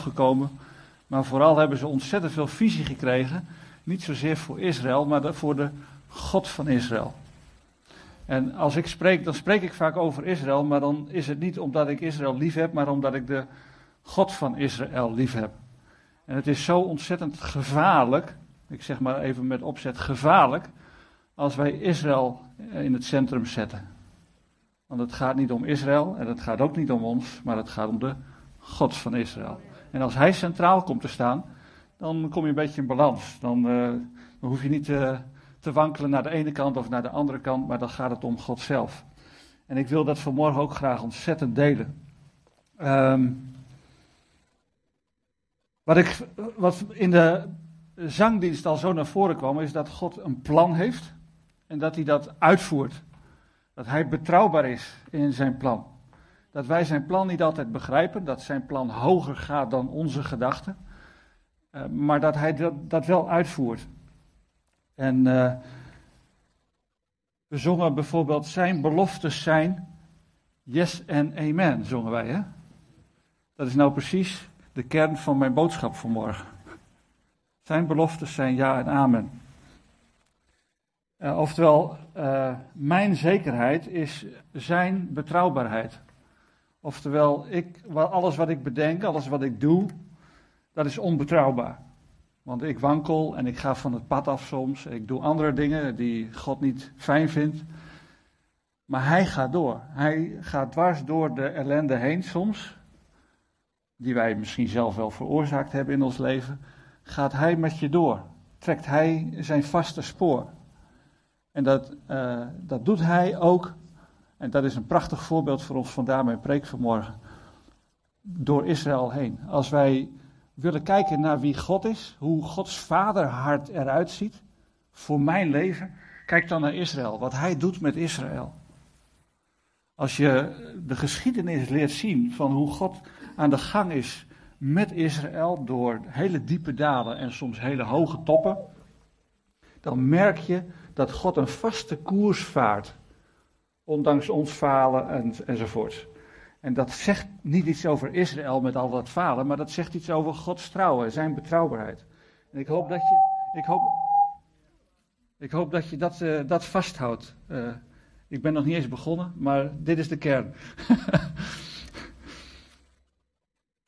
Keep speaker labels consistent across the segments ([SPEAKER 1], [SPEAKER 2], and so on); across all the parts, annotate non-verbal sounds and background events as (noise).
[SPEAKER 1] gekomen. Maar vooral hebben ze ontzettend veel visie gekregen. Niet zozeer voor Israël, maar voor de God van Israël. En als ik spreek, dan spreek ik vaak over Israël, maar dan is het niet omdat ik Israël lief heb, maar omdat ik de God van Israël lief heb. En het is zo ontzettend gevaarlijk, ik zeg maar even met opzet gevaarlijk, als wij Israël in het centrum zetten. Want het gaat niet om Israël en het gaat ook niet om ons, maar het gaat om de God van Israël. En als hij centraal komt te staan, dan kom je een beetje in balans. Dan, uh, dan hoef je niet uh, te wankelen naar de ene kant of naar de andere kant, maar dan gaat het om God zelf. En ik wil dat vanmorgen ook graag ontzettend delen. Um, wat, ik, wat in de zangdienst al zo naar voren kwam, is dat God een plan heeft en dat hij dat uitvoert. Dat hij betrouwbaar is in zijn plan. Dat wij zijn plan niet altijd begrijpen, dat zijn plan hoger gaat dan onze gedachten. Uh, maar dat hij dat, wel uitvoert. En uh, we zongen bijvoorbeeld zijn beloftes zijn yes en amen, zongen wij hè. Dat is nou precies de kern van mijn boodschap vanmorgen. Zijn beloftes zijn ja en amen. Uh, oftewel, mijn zekerheid is zijn betrouwbaarheid. Oftewel, ik, alles wat ik bedenk, alles wat ik doe, dat is onbetrouwbaar. Want ik wankel en ik ga van het pad af soms. Ik doe andere dingen die God niet fijn vindt. Maar hij gaat door. Hij gaat dwars door de ellende heen soms. Die wij misschien zelf wel veroorzaakt hebben in ons leven. Gaat hij met je door. Trekt hij zijn vaste spoor. En dat, uh, dat doet hij ook en dat is een prachtig voorbeeld voor ons vandaar mijn preek vanmorgen. Door Israël heen. Als wij willen kijken naar wie God is, hoe Gods vaderhart eruit ziet voor mijn leven, kijk dan naar Israël, wat hij doet met Israël. Als je de geschiedenis leert zien van hoe God aan de gang is met Israël door hele diepe dalen en soms hele hoge toppen, dan merk je dat God een vaste koers vaart ondanks ons falen en, enzovoort. En dat zegt niet iets over Israël met al dat falen, maar dat zegt iets over Gods trouwen, zijn betrouwbaarheid. En ik hoop dat je, ik hoop, ik hoop dat, je dat, uh, dat vasthoudt. Uh, ik ben nog niet eens begonnen, maar dit is de kern. (laughs)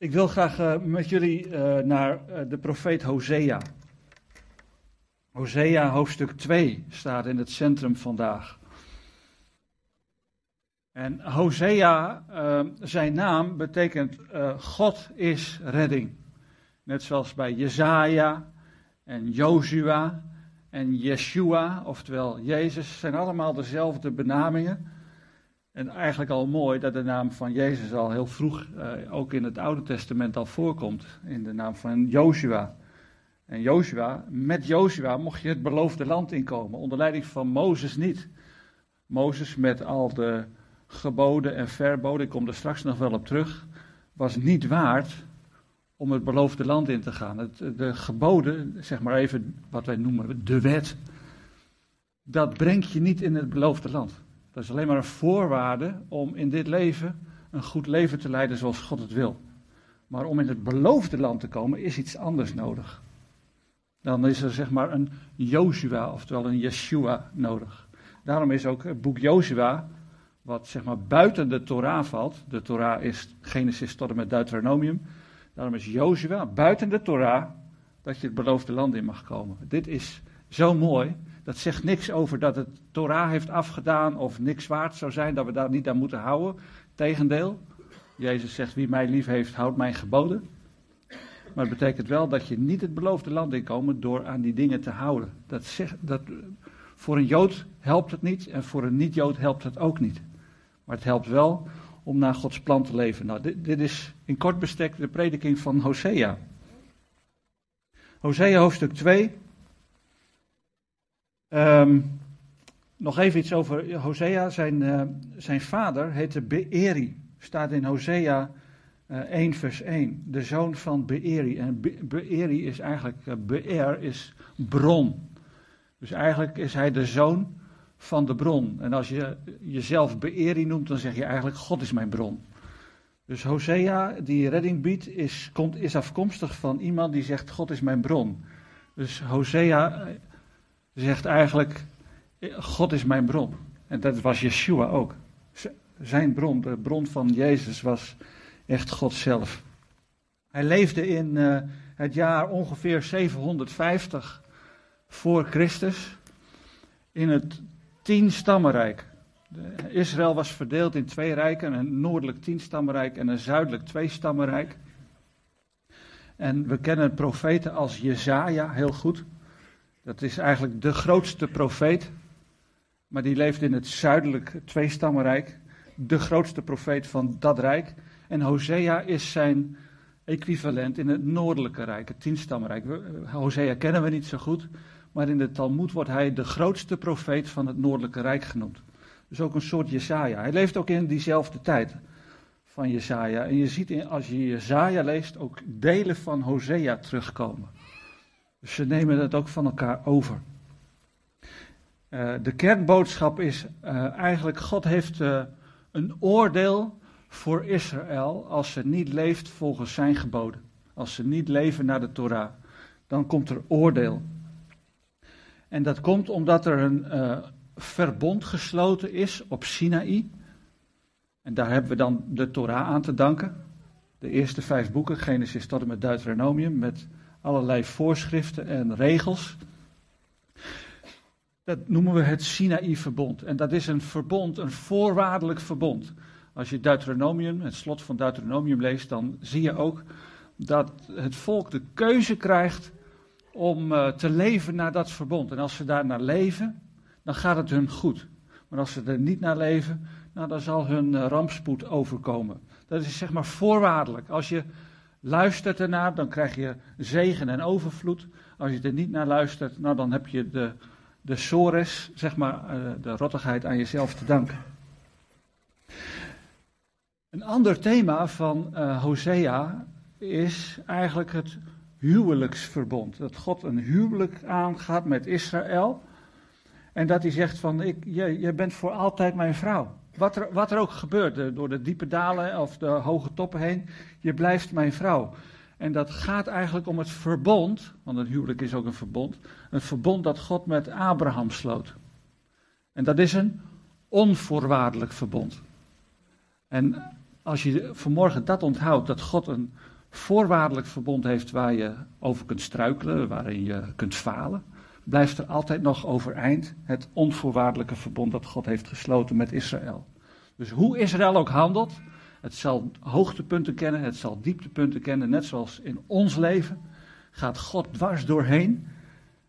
[SPEAKER 1] ik wil graag uh, met jullie naar de profeet Hosea. Hosea hoofdstuk 2 staat in het centrum vandaag. En Hosea, uh, zijn naam betekent uh, God is redding. Net zoals bij Jezaja en Jozua en Yeshua, oftewel Jezus, zijn allemaal dezelfde benamingen. En eigenlijk al mooi dat de naam van Jezus al heel vroeg, uh, ook in het Oude Testament al voorkomt, in de naam van Jozua. En Jozua, met Jozua mocht je het beloofde land inkomen, onder leiding van Mozes niet. Mozes met al de geboden en verboden, ik kom er straks nog wel op terug, was niet waard om het beloofde land in te gaan. Het, de geboden, zeg maar even wat wij noemen de wet, dat brengt je niet in het beloofde land. Dat is alleen maar een voorwaarde om in dit leven een goed leven te leiden zoals God het wil. Maar om in het beloofde land te komen is iets anders nodig. Dan is er zeg maar een Joshua, oftewel een Yeshua nodig. Daarom is ook het boek Joshua wat zeg maar buiten de Torah valt. De Torah is Genesis tot en met Deuteronomium. Daarom is Jozua buiten de Torah dat je het beloofde land in mag komen. Dit is zo mooi. Dat zegt niks over dat het Torah heeft afgedaan of niks waard zou zijn, dat we daar niet aan moeten houden. Tegendeel, Jezus zegt, wie mij lief heeft, houdt mijn geboden. Maar het betekent wel dat je niet het beloofde land inkomt door aan die dingen te houden. Dat zegt, dat, voor een Jood helpt het niet en voor een niet-Jood helpt het ook niet. Maar het helpt wel om naar Gods plan te leven. Nou, dit, dit is in kort bestek de prediking van Hosea. Hosea hoofdstuk 2. Um, ehm, nog even iets over Hosea. Zijn, uh, zijn vader heette Beeri. Staat in Hosea uh, eh, 1 vers 1. De zoon van Beeri. En Be Beeri is eigenlijk, uh, Beer is bron. Dus eigenlijk is hij de zoon van de bron. En als je jezelf beëring noemt, dan zeg je eigenlijk: God is mijn bron. Dus Hosea, die redding biedt, is, komt, is afkomstig van iemand die zegt: God is mijn bron. Dus Hosea eh, zegt eigenlijk: God is mijn bron. En dat was Yeshua ook. Zijn bron, de bron van Jezus, was echt God zelf. Hij leefde in uh, het jaar ongeveer 750 voor Christus in het tienstammenrijk. Israël was verdeeld in twee rijken, een noordelijk tienstammenrijk en een zuidelijk tweestammenrijk. En we kennen profeten als Jezaja heel goed. Dat is eigenlijk de grootste profeet. Maar die leefde in het zuidelijk tweestammenrijk. De grootste profeet van dat rijk. En Hosea is zijn equivalent in het noordelijke rijk, het tienstammenrijk. Hosea kennen we niet zo goed, maar in de Talmud wordt hij de grootste profeet van het noordelijke rijk genoemd. Dus ook een soort Jesaja. Hij leeft ook in diezelfde tijd van Jesaja. En je ziet in, als je Jesaja leest ook delen van Hosea terugkomen. Dus ze nemen het ook van elkaar over. Uh, de kernboodschap is uh, eigenlijk, God heeft uh, een oordeel voor Israël als ze niet leeft volgens zijn geboden. Als ze niet leven naar de Torah. Dan komt er oordeel. En dat komt omdat er een verbond gesloten is op Sinaï. En daar hebben we dan de Torah aan te danken. De eerste vijf boeken, Genesis tot en met Deuteronomium, met allerlei voorschriften en regels. Dat noemen we het Sinaï-verbond. En dat is een verbond, een voorwaardelijk verbond. Als je Deuteronomium, het slot van Deuteronomium leest, dan zie je ook dat het volk de keuze krijgt om uh, te leven naar dat verbond. En als ze daar naar leven, dan gaat het hun goed. Maar als ze er niet naar leven, nou, dan zal hun uh, rampspoed overkomen. Dat is zeg maar voorwaardelijk. Als je luistert ernaar, dan krijg je zegen en overvloed. Als je er niet naar luistert, nou, dan heb je de, de sores, zeg maar, uh, de rottigheid aan jezelf te danken. Een ander thema van Hosea is eigenlijk het huwelijksverbond. Dat God een huwelijk aangaat met Israël. En dat hij zegt van, ik, je, je bent voor altijd mijn vrouw. Wat er, wat er ook gebeurt, door de diepe dalen of de hoge toppen heen, je blijft mijn vrouw. En dat gaat eigenlijk om het verbond, want een huwelijk is ook een verbond, een verbond dat God met Abraham sloot. En dat is een onvoorwaardelijk verbond. En als je vanmorgen dat onthoudt, dat God een voorwaardelijk verbond heeft waar je over kunt struikelen, waarin je kunt falen, blijft er altijd nog overeind het onvoorwaardelijke verbond dat God heeft gesloten met Israël. Dus hoe Israël ook handelt, het zal hoogtepunten kennen, het zal dieptepunten kennen, net zoals in ons leven, gaat God dwars doorheen,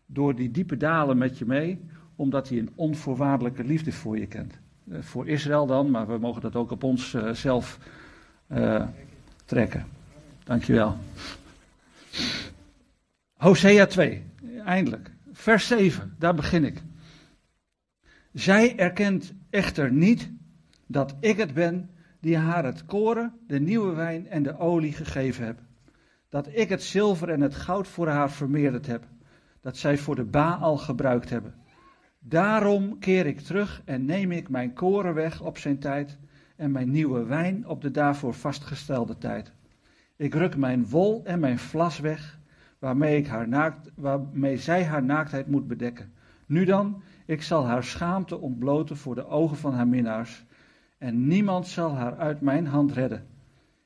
[SPEAKER 1] door die diepe dalen met je mee, omdat hij een onvoorwaardelijke liefde voor je kent. Uh, voor Israël dan, maar we mogen dat ook op onszelf uh, uh, trekken. Dankjewel. Hosea 2, eindelijk. Vers 7, daar begin ik. Zij erkent echter niet dat ik het ben die haar het koren, de nieuwe wijn en de olie gegeven heb. Dat ik het zilver en het goud voor haar vermeerderd heb. Dat zij voor de Baal gebruikt hebben. Daarom keer ik terug en neem ik mijn koren weg op zijn tijd en mijn nieuwe wijn op de daarvoor vastgestelde tijd. Ik ruk mijn wol en mijn vlas weg waarmee, ik haar naakt, waarmee zij haar naaktheid moet bedekken. Nu dan, ik zal haar schaamte ontbloten voor de ogen van haar minnaars, en niemand zal haar uit mijn hand redden.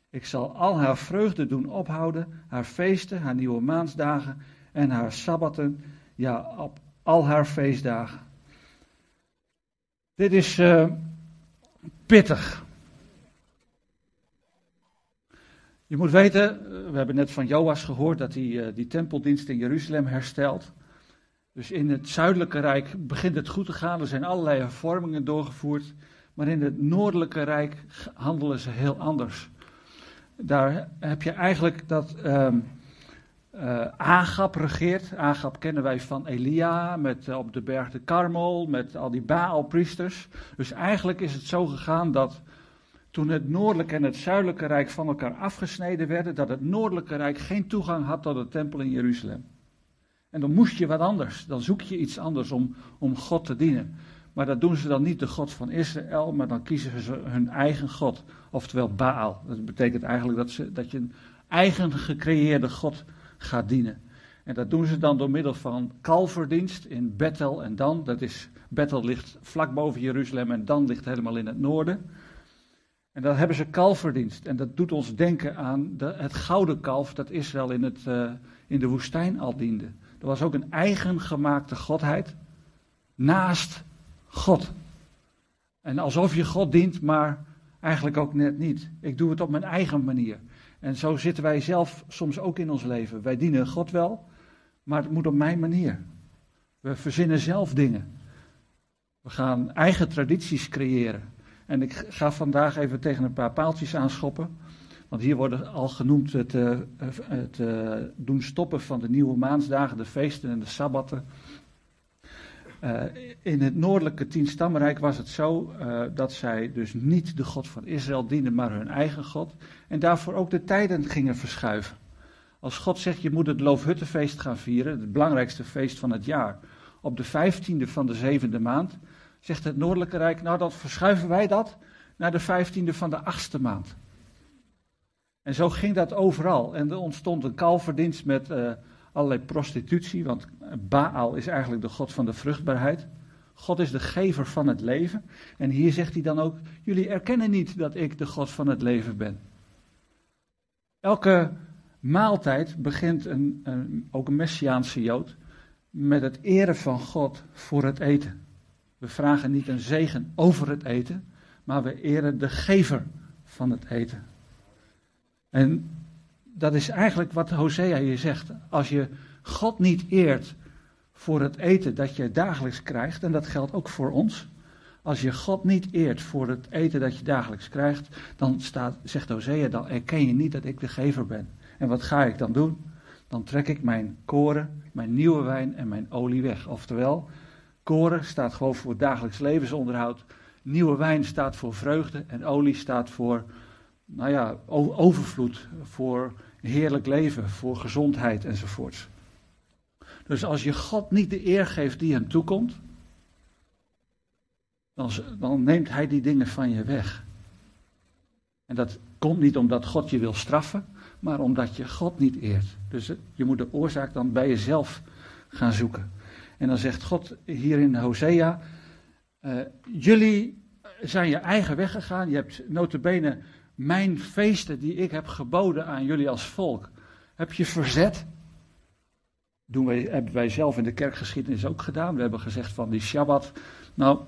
[SPEAKER 1] Ik zal al haar vreugde doen ophouden, haar feesten, haar nieuwe maansdagen en haar sabbaten, ja, op al haar feestdagen. Dit is uh, pittig. Je moet weten, we hebben net van Joas gehoord dat hij uh, die tempeldienst in Jeruzalem herstelt. Dus in het zuidelijke rijk begint het goed te gaan. Er zijn allerlei hervormingen doorgevoerd. Maar in het noordelijke rijk handelen ze heel anders. Daar heb je eigenlijk dat uh, uh, Agap regeert. Agap kennen wij van Elia, met, op de berg de Karmel, met al die Baalpriesters. Dus eigenlijk is het zo gegaan dat toen het noordelijke en het zuidelijke rijk van elkaar afgesneden werden, dat het noordelijke rijk geen toegang had tot de tempel in Jeruzalem. En dan moest je wat anders, dan zoek je iets anders om, om God te dienen. Maar dat doen ze dan niet de God van Israël, maar dan kiezen ze hun eigen God, oftewel Baal. Dat betekent eigenlijk dat, ze, dat je een eigen gecreëerde God gaat dienen. En dat doen ze dan door middel van kalverdienst in Bethel en Dan. Dat is, Bethel ligt vlak boven Jeruzalem en Dan ligt helemaal in het noorden. En dan hebben ze kalverdienst. En dat doet ons denken aan de, het gouden kalf dat Israël in, het, uh, in de woestijn al diende. Er was ook een eigen gemaakte godheid naast God. En alsof je God dient, maar eigenlijk ook net niet. Ik doe het op mijn eigen manier. En zo zitten wij zelf soms ook in ons leven. Wij dienen God wel, maar het moet op mijn manier. We verzinnen zelf dingen. We gaan eigen tradities creëren. En ik ga vandaag even tegen een paar paaltjes aanschoppen. Want hier wordt al genoemd het, uh, het uh, doen stoppen van de nieuwe maansdagen, de feesten en de sabbatten. Uh, in het noordelijke tienstammenrijk was het zo dat zij dus niet de God van Israël dienden, maar hun eigen God. En daarvoor ook de tijden gingen verschuiven. Als God zegt, je moet het Loofhuttenfeest gaan vieren, het belangrijkste feest van het jaar, op de vijftiende van de zevende maand, zegt het Noordelijke Rijk, nou dan verschuiven wij dat naar de vijftiende van de achtste maand. En zo ging dat overal. En er ontstond een kalverdienst met uh, allerlei prostitutie, want Baal is eigenlijk de god van de vruchtbaarheid. God is de gever van het leven. En hier zegt hij dan ook, jullie erkennen niet dat ik de god van het leven ben. Elke maaltijd begint een, een, ook een Messiaanse Jood met het eren van God voor het eten. We vragen niet een zegen over het eten, maar we eren de gever van het eten. En dat is eigenlijk wat Hosea hier zegt. Als je God niet eert voor het eten dat je dagelijks krijgt, en dat geldt ook voor ons. Als je God niet eert voor het eten dat je dagelijks krijgt, dan staat, zegt Hosea, dan erken je niet dat ik de gever ben. En wat ga ik dan doen? Dan trek ik mijn koren, mijn nieuwe wijn en mijn olie weg. Oftewel, koren staat gewoon voor dagelijks levensonderhoud. Nieuwe wijn staat voor vreugde en olie staat voor, nou ja, overvloed, voor heerlijk leven, voor gezondheid enzovoorts. Dus als je God niet de eer geeft die hem toekomt, dan, dan neemt hij die dingen van je weg. En dat komt niet omdat God je wil straffen, maar omdat je God niet eert. Dus je moet de oorzaak dan bij jezelf gaan zoeken. En dan zegt God hier in Hosea, uh, jullie zijn je eigen weg gegaan. Je hebt notabene mijn feesten die ik heb geboden aan jullie als volk, heb je verzet. Doen wij, hebben wij zelf in de kerkgeschiedenis ook gedaan. We hebben gezegd van die Shabbat, nou,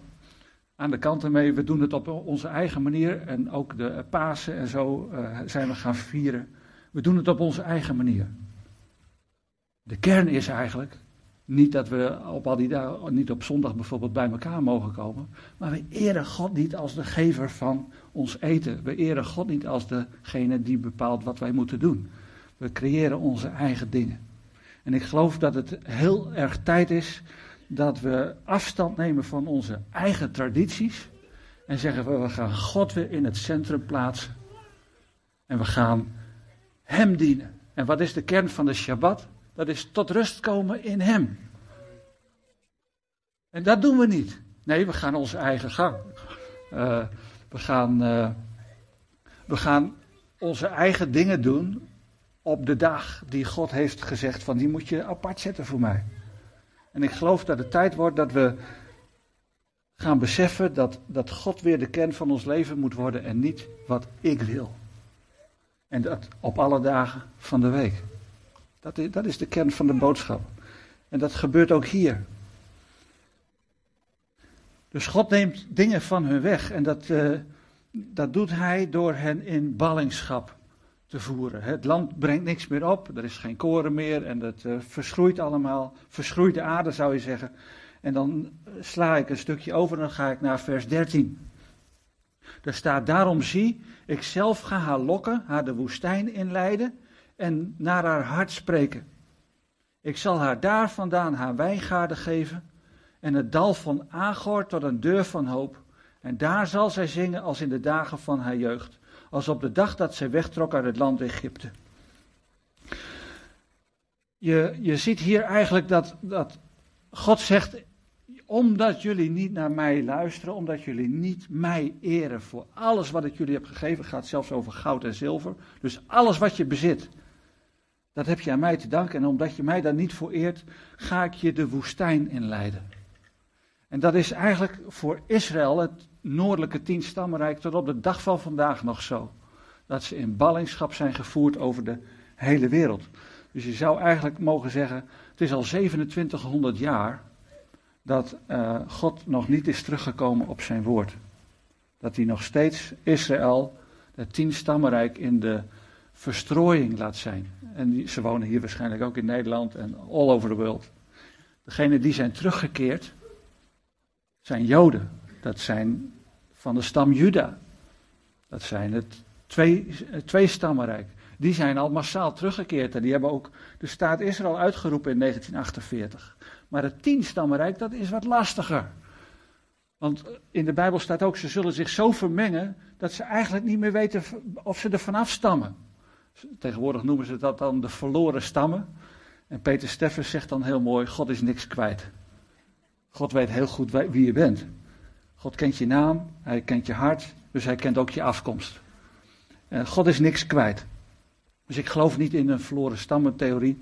[SPEAKER 1] aan de kant ermee, we doen het op onze eigen manier. En ook de Pasen en zo uh, zijn we gaan vieren. We doen het op onze eigen manier. De kern is eigenlijk niet dat we op al die dagen, niet op zondag bijvoorbeeld bij elkaar mogen komen, maar we eren God niet als de gever van ons eten. We eren God niet als degene die bepaalt wat wij moeten doen. We creëren onze eigen dingen. En ik geloof dat het heel erg tijd is dat we afstand nemen van onze eigen tradities en zeggen we, we gaan God weer in het centrum plaatsen. En we gaan Hem dienen. En wat is de kern van de Shabbat? Dat is tot rust komen in Hem. En dat doen we niet. Nee, we gaan onze eigen gang. Uh, we, gaan, uh, we gaan onze eigen dingen doen op de dag die God heeft gezegd van die moet je apart zetten voor mij. En ik geloof dat het tijd wordt dat we gaan beseffen dat, dat God weer de kern van ons leven moet worden en niet wat ik wil. En dat op alle dagen van de week. Dat is, dat is de kern van de boodschap. En dat gebeurt ook hier. Dus God neemt dingen van hun weg en dat, uh, dat doet hij door hen in ballingschap te voeren. Het land brengt niks meer op, er is geen koren meer en het uh, verschroeit allemaal. Verschroeide aarde zou je zeggen. En dan sla ik een stukje over en dan ga ik naar vers 13. Daar staat, daarom zie, ik zelf ga haar lokken, haar de woestijn inleiden en naar haar hart spreken. Ik zal haar daar vandaan haar wijngaarden geven en het dal van Agor tot een deur van hoop. En daar zal zij zingen als in de dagen van haar jeugd, als op de dag dat zij wegtrok uit het land Egypte. Je, je ziet hier eigenlijk dat, dat God zegt, Omdat jullie niet naar mij luisteren, omdat jullie niet mij eren voor alles wat ik jullie heb gegeven, gaat zelfs over goud en zilver. Dus alles wat je bezit, dat heb je aan mij te danken. En omdat je mij daar niet voor eert, ga ik je de woestijn inleiden. En dat is eigenlijk voor Israël, het noordelijke tienstammenrijk, tot op de dag van vandaag nog zo. Dat ze in ballingschap zijn gevoerd over de hele wereld. Dus je zou eigenlijk mogen zeggen, het is al 2700 jaar dat uh, God nog niet is teruggekomen op zijn woord. Dat hij nog steeds Israël, het tienstammenrijk, in de verstrooiing laat zijn. En die, ze wonen hier waarschijnlijk ook in Nederland en all over the world. Degenen die zijn teruggekeerd, zijn Joden. Dat zijn van de stam Juda. Dat zijn het twee, twee stammenrijk. Die zijn al massaal teruggekeerd en die hebben ook de staat Israël uitgeroepen in 1948. Maar het tienstammenrijk, dat is wat lastiger. Want in de Bijbel staat ook, ze zullen zich zo vermengen dat ze eigenlijk niet meer weten of ze er vanaf stammen. Tegenwoordig noemen ze dat dan de verloren stammen. En Peter Steffens zegt dan heel mooi, God is niks kwijt. God weet heel goed wie je bent. God kent je naam, hij kent je hart, dus hij kent ook je afkomst. En God is niks kwijt. Dus ik geloof niet in een verloren stammentheorie,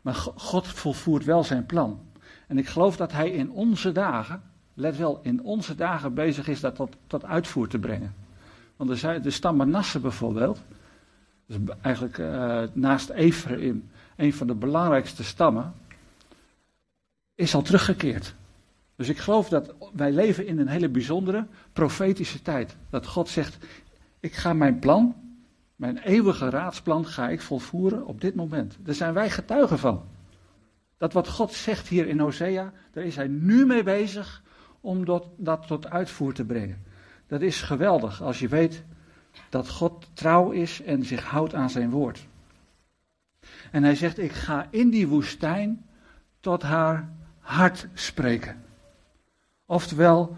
[SPEAKER 1] maar God volvoert wel zijn plan. En ik geloof dat hij in onze dagen, let wel, in onze dagen bezig is dat tot, tot uitvoer te brengen. Want zijn, de stam bijvoorbeeld, dus eigenlijk uh, naast Ephraim, een van de belangrijkste stammen, is al teruggekeerd. Dus ik geloof dat wij leven in een hele bijzondere profetische tijd. Dat God zegt, ik ga mijn plan, mijn eeuwige raadsplan ga ik volvoeren op dit moment. Daar zijn wij getuigen van. Dat wat God zegt hier in Hosea, daar is hij nu mee bezig om dat, dat tot uitvoer te brengen. Dat is geweldig als je weet dat God trouw is en zich houdt aan zijn woord. En hij zegt, ik ga in die woestijn tot haar hart spreken. Oftewel,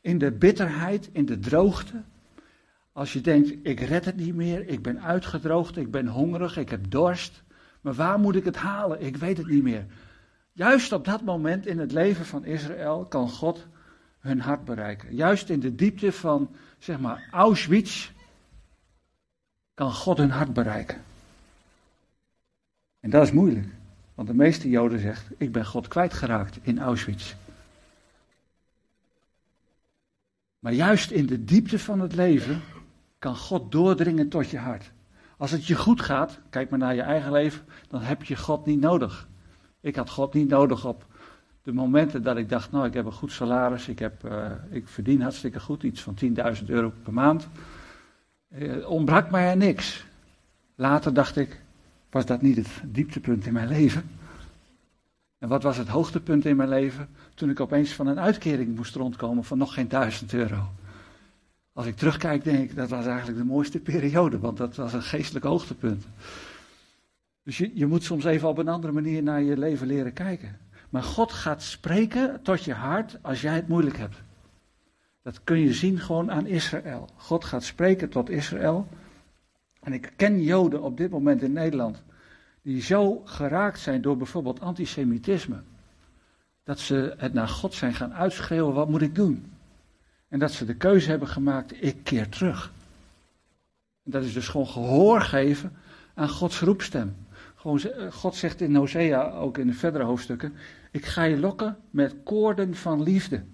[SPEAKER 1] in de bitterheid, in de droogte. Als je denkt, ik red het niet meer, ik ben uitgedroogd, ik ben hongerig, ik heb dorst. Maar waar moet ik het halen? Ik weet het niet meer. Juist op dat moment in het leven van Israël kan God hun hart bereiken. Juist in de diepte van, zeg maar, Auschwitz kan God hun hart bereiken. En dat is moeilijk, want de meeste Joden zegt, ik ben God kwijtgeraakt in Auschwitz. Maar juist in de diepte van het leven kan God doordringen tot je hart. Als het je goed gaat, kijk maar naar je eigen leven, dan heb je God niet nodig. Ik had God niet nodig op de momenten dat ik dacht, nou ik heb een goed salaris, ik, heb, uh, ik verdien hartstikke goed, iets van 10.000 euro per maand. Uh, ontbrak mij er niks. Later dacht ik, was dat niet het dieptepunt in mijn leven? En wat was het hoogtepunt in mijn leven? Toen ik opeens van een uitkering moest rondkomen van nog geen duizend euro. Als ik terugkijk, denk ik, dat was eigenlijk de mooiste periode, want dat was een geestelijk hoogtepunt. Dus je, je moet soms even op een andere manier naar je leven leren kijken. Maar God gaat spreken tot je hart als jij het moeilijk hebt. Dat kun je zien gewoon aan Israël. God gaat spreken tot Israël. En ik ken Joden op dit moment in Nederland die zo geraakt zijn door bijvoorbeeld antisemitisme, dat ze het naar God zijn gaan uitschreeuwen, wat moet ik doen? En dat ze de keuze hebben gemaakt, ik keer terug. En dat is dus gewoon gehoor geven aan Gods roepstem. Gewoon, eh, God zegt in Hosea, ook in de verdere hoofdstukken, ik ga je lokken met koorden van liefde.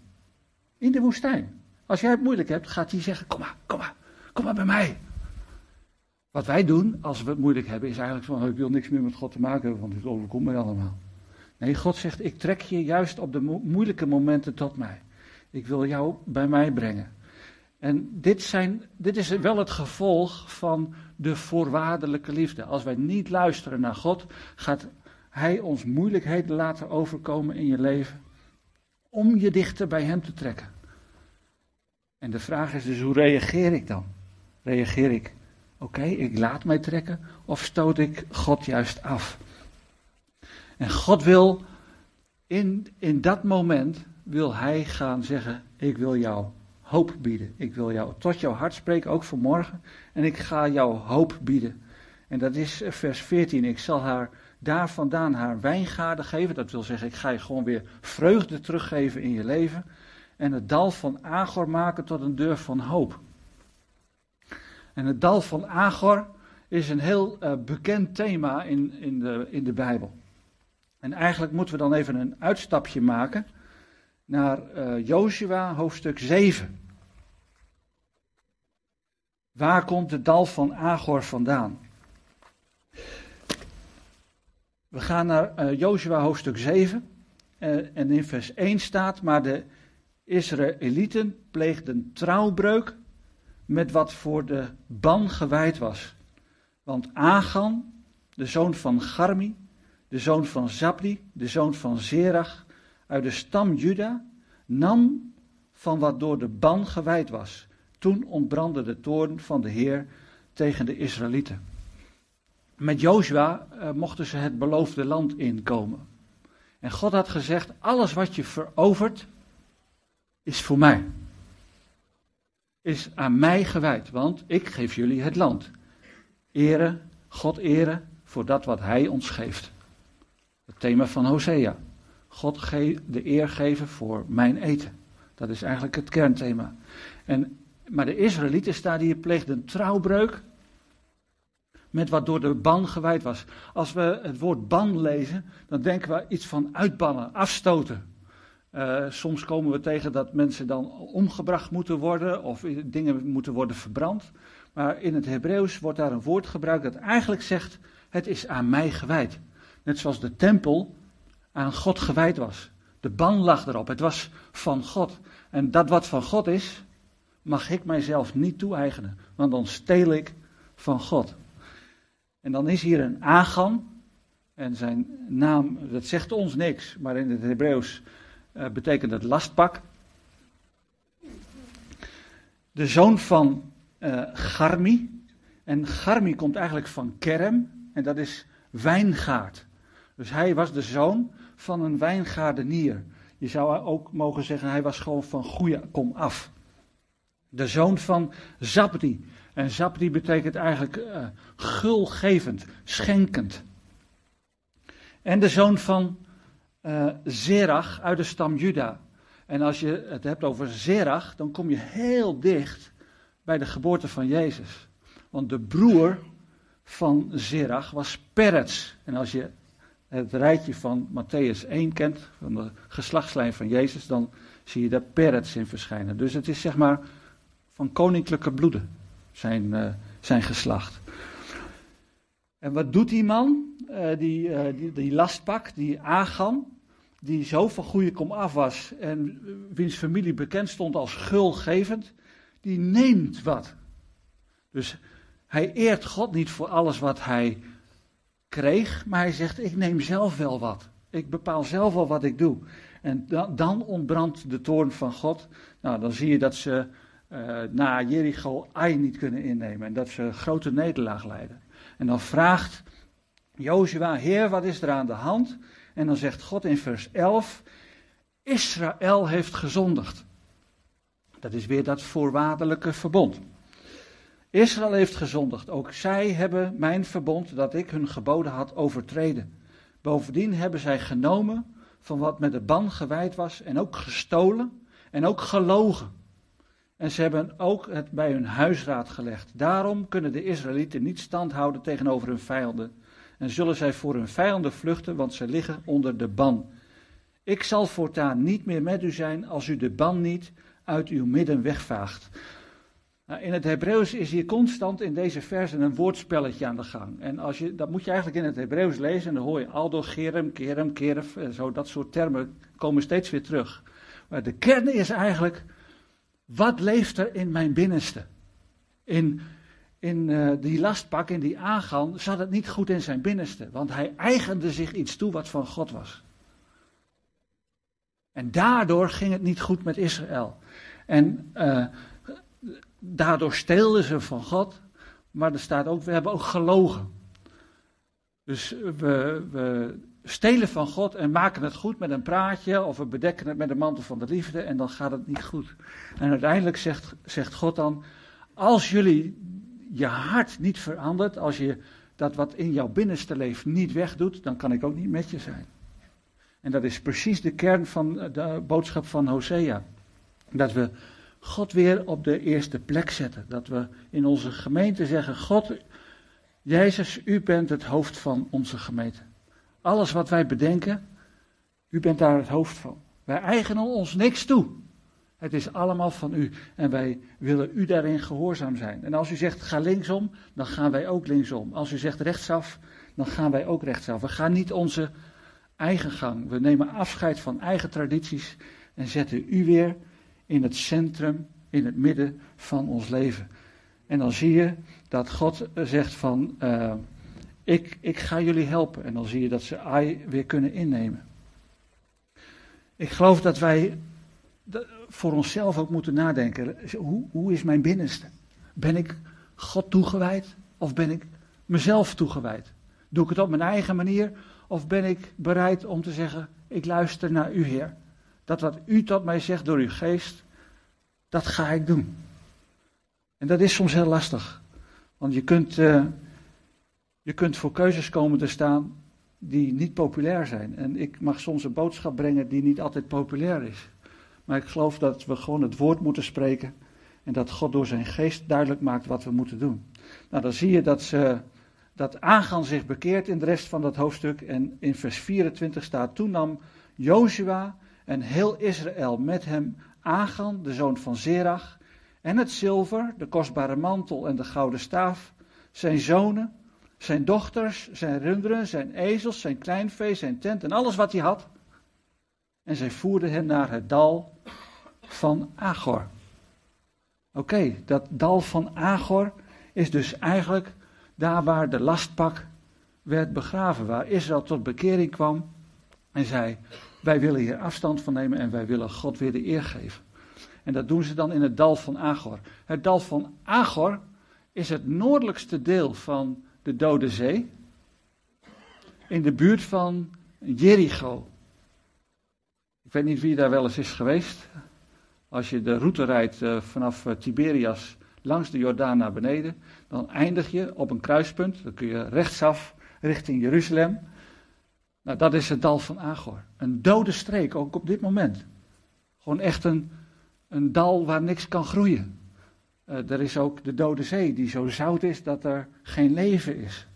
[SPEAKER 1] In de woestijn. Als jij het moeilijk hebt, gaat hij zeggen, kom maar, kom maar, kom maar bij mij. Wat wij doen als we het moeilijk hebben, is eigenlijk van: ik wil niks meer met God te maken hebben, want dit overkomt mij allemaal. Nee, God zegt: ik trek je juist op de moeilijke momenten tot mij. Ik wil jou bij mij brengen. En dit, zijn, dit is wel het gevolg van de voorwaardelijke liefde. Als wij niet luisteren naar God, gaat Hij ons moeilijkheden laten overkomen in je leven. Om je dichter bij Hem te trekken. En de vraag is dus: hoe reageer ik dan? Reageer ik Oké, ik laat mij trekken of stoot ik God juist af? En God wil in, in dat moment, wil hij gaan zeggen, ik wil jou hoop bieden. Ik wil jou tot jouw hart spreken, ook vanmorgen. En ik ga jou hoop bieden. En dat is vers 14. Ik zal haar daar vandaan haar wijngaarden geven. Dat wil zeggen, ik ga je gewoon weer vreugde teruggeven in je leven. En het dal van Agor maken tot een deur van hoop. En het dal van Agor is een heel uh, bekend thema in, in, de, in de Bijbel. En eigenlijk moeten we dan even een uitstapje maken naar uh, Joshua hoofdstuk 7. Waar komt het dal van Agor vandaan? We gaan naar uh, Joshua hoofdstuk 7. Uh, en in vers 1 staat: Maar de Israëlieten pleegden trouwbreuk met wat voor de ban gewijd was. Want Agan, de zoon van Garmi, de zoon van Zabdi, de zoon van Zerach, uit de stam Juda, nam van wat door de ban gewijd was. Toen ontbrandde de toorn van de Heer tegen de Israëlieten. Met Jozua uh, mochten ze het beloofde land inkomen. En God had gezegd: alles wat je verovert, is voor mij. Is aan mij gewijd, want ik geef jullie het land. Ere, God ere voor dat wat Hij ons geeft. Het thema van Hosea. God de eer geven voor mijn eten. Dat is eigenlijk het kernthema. En, maar de Israëlieten staan hier pleegden trouwbreuk met wat door de ban gewijd was. Als we het woord ban lezen, dan denken we iets van uitbannen, afstoten. Uh, soms komen we tegen dat mensen dan omgebracht moeten worden of dingen moeten worden verbrand. Maar in het Hebreeuws wordt daar een woord gebruikt dat eigenlijk zegt: Het is aan mij gewijd. Net zoals de tempel aan God gewijd was. De ban lag erop, het was van God. En dat wat van God is, mag ik mijzelf niet toe-eigenen, want dan steel ik van God. En dan is hier een Agam, en zijn naam, dat zegt ons niks, maar in het Hebreeuws betekent het lastpak. De zoon van uh, Garmi, en Garmi komt eigenlijk van Kerem, en dat is wijngaard. Dus hij was de zoon van een wijngaardenier. Je zou ook mogen zeggen, hij was gewoon van goede kom af. De zoon van Zabdi. En Zabdi betekent eigenlijk uh, gulgevend, schenkend. En de zoon van uh, Zerach uit de stam Juda. En als je het hebt over Zerach, dan kom je heel dicht bij de geboorte van Jezus. Want de broer van Zerach was Peretz. En als je het rijtje van Matthäus 1 kent, van de geslachtslijn van Jezus, dan zie je daar Peretz in verschijnen. Dus het is zeg maar van koninklijke bloeden, zijn, uh, zijn geslacht. En wat doet die man, uh, die, uh, die, die lastpak, die Agan, die zo van goede kom af was en wiens familie bekend stond als gulgevend, die neemt wat. Dus hij eert God niet voor alles wat hij kreeg, maar hij zegt: Ik neem zelf wel wat. Ik bepaal zelf wel wat ik doe. En dan, dan ontbrandt de toorn van God. Nou, dan zie je dat ze uh, na Jericho Ai niet kunnen innemen en dat ze grote nederlaag leiden. En dan vraagt Jozua: Heer, wat is er aan de hand? En dan zegt God in vers 11: Israël heeft gezondigd. Dat is weer dat voorwaardelijke verbond. Israël heeft gezondigd. Ook zij hebben mijn verbond dat ik hun geboden had overtreden. Bovendien hebben zij genomen van wat met de ban gewijd was en ook gestolen en ook gelogen. En ze hebben ook het bij hun huisraad gelegd. Daarom kunnen de Israëlieten niet stand houden tegenover hun vijanden. En zullen zij voor hun vijanden vluchten, want ze liggen onder de ban. Ik zal voortaan niet meer met u zijn als u de ban niet uit uw midden wegvaagt. Nou, in het Hebreeuws is hier constant in deze versen een woordspelletje aan de gang. En als je, dat moet je eigenlijk in het Hebreeuws lezen en dan hoor je aldo, gerem, kerem, keref, zo dat soort termen komen steeds weer terug. Maar de kern is eigenlijk, wat leeft er in mijn binnenste? In, in uh, die lastpak, in die aangang, zat het niet goed in zijn binnenste. Want hij eigende zich iets toe wat van God was. En daardoor ging het niet goed met Israël. En uh, daardoor steelden ze van God, maar er staat ook, we hebben ook gelogen. Dus we, we stelen van God en maken het goed met een praatje, of we bedekken het met de mantel van de liefde en dan gaat het niet goed. En uiteindelijk zegt, zegt God dan, als jullie je hart niet verandert, als je dat wat in jouw binnenste leeft niet wegdoet, dan kan ik ook niet met je zijn. En dat is precies de kern van de boodschap van Hosea. Dat we God weer op de eerste plek zetten. Dat we in onze gemeente zeggen: God, Jezus, u bent het hoofd van onze gemeente. Alles wat wij bedenken, u bent daar het hoofd van. Wij eigenen ons niks toe. Het is allemaal van u en wij willen u daarin gehoorzaam zijn. En als u zegt ga linksom, dan gaan wij ook linksom. Als u zegt rechtsaf, dan gaan wij ook rechtsaf. We gaan niet onze eigen gang. We nemen afscheid van eigen tradities en zetten u weer in het centrum, in het midden van ons leven. En dan zie je dat God zegt van, uh, ik, ik ga jullie helpen. En dan zie je dat ze ai weer kunnen innemen. Ik geloof dat wij voor onszelf ook moeten nadenken. Hoe, hoe is mijn binnenste? Ben ik God toegewijd of ben ik mezelf toegewijd? Doe ik het op mijn eigen manier of ben ik bereid om te zeggen: Ik luister naar u, Heer? Dat wat u tot mij zegt door uw geest, dat ga ik doen. En dat is soms heel lastig. Want je kunt, uh, je kunt voor keuzes komen te staan die niet populair zijn. En ik mag soms een boodschap brengen die niet altijd populair is. Maar ik geloof dat we gewoon het woord moeten spreken. En dat God door zijn geest duidelijk maakt wat we moeten doen. Nou, dan zie je dat, ze, dat Agan zich bekeert in de rest van dat hoofdstuk. En in vers 24 staat: Toen nam Joshua en heel Israël met hem Agan, de zoon van Zerach, en het zilver, de kostbare mantel en de gouden staaf, zijn zonen, zijn dochters, zijn runderen, zijn ezels, zijn kleinvee, zijn tent en alles wat hij had. En zij voerden hen naar het dal van Agor. Oké, dat dal van Agor is dus eigenlijk daar waar de lastpak werd begraven, waar Israël tot bekering kwam en zei: Wij willen hier afstand van nemen en wij willen God weer de eer geven. En dat doen ze dan in het dal van Agor. Het dal van Agor is het noordelijkste deel van de Dode Zee, in de buurt van Jericho. Ik weet niet wie daar wel eens is geweest. Als je de route rijdt uh, vanaf uh, Tiberias langs de Jordaan naar beneden, dan eindig je op een kruispunt. Dan kun je rechtsaf richting Jeruzalem. Nou, dat is het dal van Agor. Een dode streek, ook op dit moment. Gewoon echt een, een dal waar niks kan groeien. Uh, er is ook de Dode Zee, die zo zout is dat er geen leven is.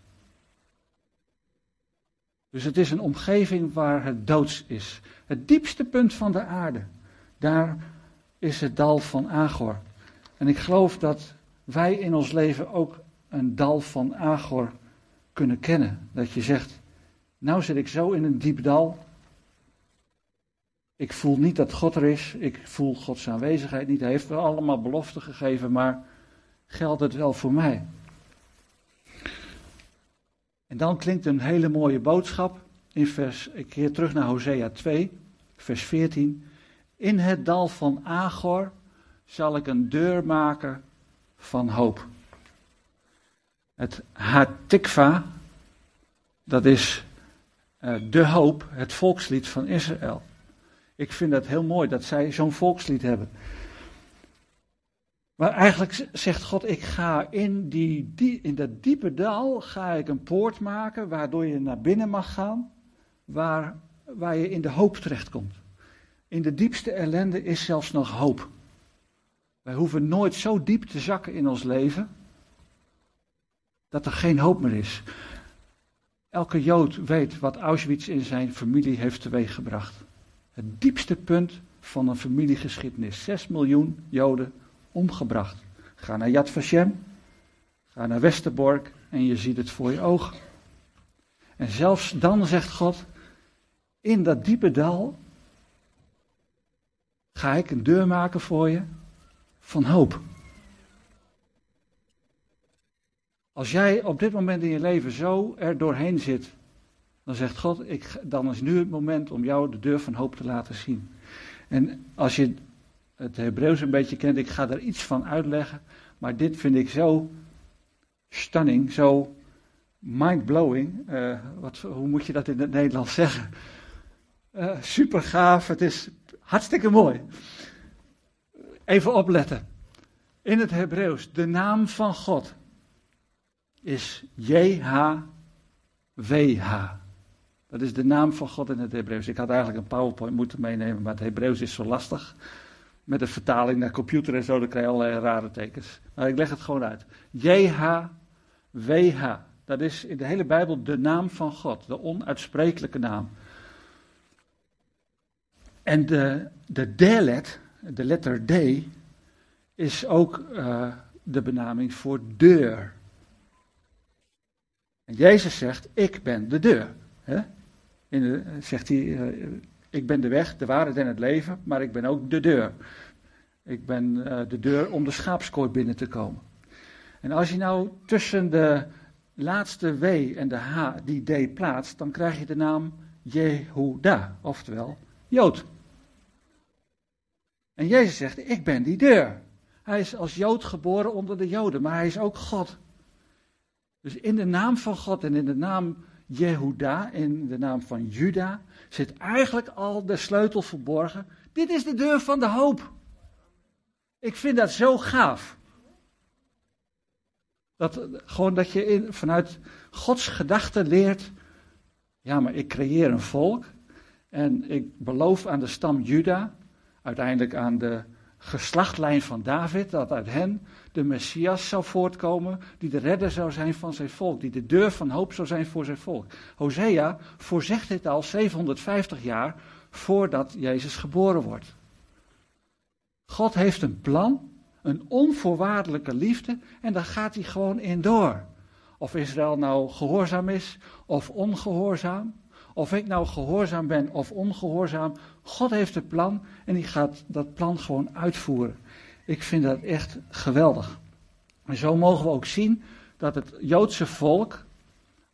[SPEAKER 1] Dus het is een omgeving waar het doods is. Het diepste punt van de aarde. Daar is het dal van Agor. En ik geloof dat wij in ons leven ook een dal van Agor kunnen kennen. Dat je zegt, nou zit ik zo in een diep dal. Ik voel niet dat God er is. Ik voel Gods aanwezigheid niet. Hij heeft wel allemaal beloften gegeven, maar geldt het wel voor mij? En dan klinkt een hele mooie boodschap in vers, ik keer terug naar Hosea 2, vers 14. In het dal van Agor zal ik een deur maken van hoop. Het Hatikva, dat is uh, de hoop, het volkslied van Israël. Ik vind het heel mooi dat zij zo'n volkslied hebben. Maar eigenlijk zegt God, ik ga in, die, die, in dat diepe dal ga ik een poort maken waardoor je naar binnen mag gaan, waar, waar je in de hoop terechtkomt. In de diepste ellende is zelfs nog hoop. Wij hoeven nooit zo diep te zakken in ons leven dat er geen hoop meer is. Elke Jood weet wat Auschwitz in zijn familie heeft teweeggebracht. Het diepste punt van een familiegeschiedenis. Zes miljoen Joden omgebracht. Ga naar Yad Vashem, ga naar Westerbork en je ziet het voor je ogen. En zelfs dan zegt God, in dat diepe dal ga ik een deur maken voor je van hoop. Als jij op dit moment in je leven zo er doorheen zit, dan zegt God, ik, dan is nu het moment om jou de deur van hoop te laten zien. En als je het Hebreeuws een beetje kent, ik ga daar iets van uitleggen, maar dit vind ik zo stunning, zo mindblowing. Uh, wat, hoe moet je dat in het Nederlands zeggen? Uh, super gaaf, het is hartstikke mooi. Even opletten. In het Hebreeuws, de naam van God is JHWH. Dat is de naam van God in het Hebreeuws. Ik had eigenlijk een PowerPoint moeten meenemen, maar het Hebreeuws is zo lastig. Met de vertaling naar computer en zo, dan krijg je allerlei rare tekens. Maar ik leg het gewoon uit. JHWH. Dat is in de hele Bijbel de naam van God, de onuitsprekelijke naam. En de, de delet, de letter D, is ook uh, de benaming voor deur. En Jezus zegt, ik ben de deur. Hè? De, zegt hij, uh, ik ben de weg, de waarheid en het leven, maar ik ben ook de deur. Ik ben uh, de deur om de schaapskooi binnen te komen. En als je nou tussen de laatste W en de H die D plaatst, dan krijg je de naam Jehuda, oftewel Jood. En Jezus zegt, ik ben die deur. Hij is als Jood geboren onder de Joden, maar hij is ook God. Dus in de naam van God en in de naam Jehuda, in de naam van Juda, zit eigenlijk al de sleutel verborgen. Dit is de deur van de hoop. Ik vind dat zo gaaf. Dat, gewoon dat je in, vanuit Gods gedachten leert. Ja, maar ik creëer een volk. En ik beloof aan de stam Juda, uiteindelijk aan de geslachtlijn van David, dat uit hen de Messias zou voortkomen, die de redder zou zijn van zijn volk, die de deur van hoop zou zijn voor zijn volk. Hosea voorzegt dit al 750 jaar voordat Jezus geboren wordt. God heeft een plan, een onvoorwaardelijke liefde, en daar gaat hij gewoon in door. Of Israël nou gehoorzaam is of ongehoorzaam, of ik nou gehoorzaam ben of ongehoorzaam, God heeft een plan en die gaat dat plan gewoon uitvoeren. Ik vind dat echt geweldig. En zo mogen we ook zien dat het Joodse volk,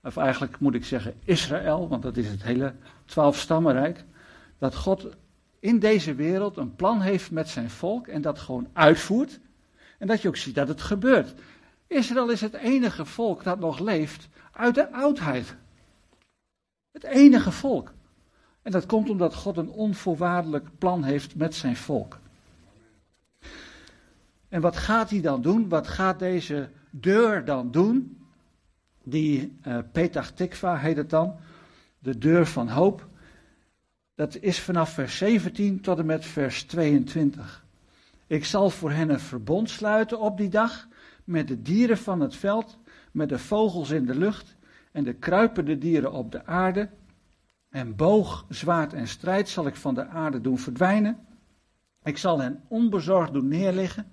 [SPEAKER 1] of eigenlijk moet ik zeggen Israël, want dat is het hele twaalfstammenrijk, dat God in deze wereld een plan heeft met zijn volk en dat gewoon uitvoert. En dat je ook ziet dat het gebeurt. Israël is het enige volk dat nog leeft uit de oudheid. Het enige volk. En dat komt omdat God een onvoorwaardelijk plan heeft met zijn volk. En wat gaat hij dan doen? Wat gaat deze deur dan doen? Die uh, Petach Tikva heet het dan. De deur van hoop. Dat is vanaf vers 17 tot en met vers 22. Ik zal voor hen een verbond sluiten op die dag met de dieren van het veld, met de vogels in de lucht en de kruipende dieren op de aarde. En boog, zwaard en strijd zal ik van de aarde doen verdwijnen. Ik zal hen onbezorgd doen neerliggen.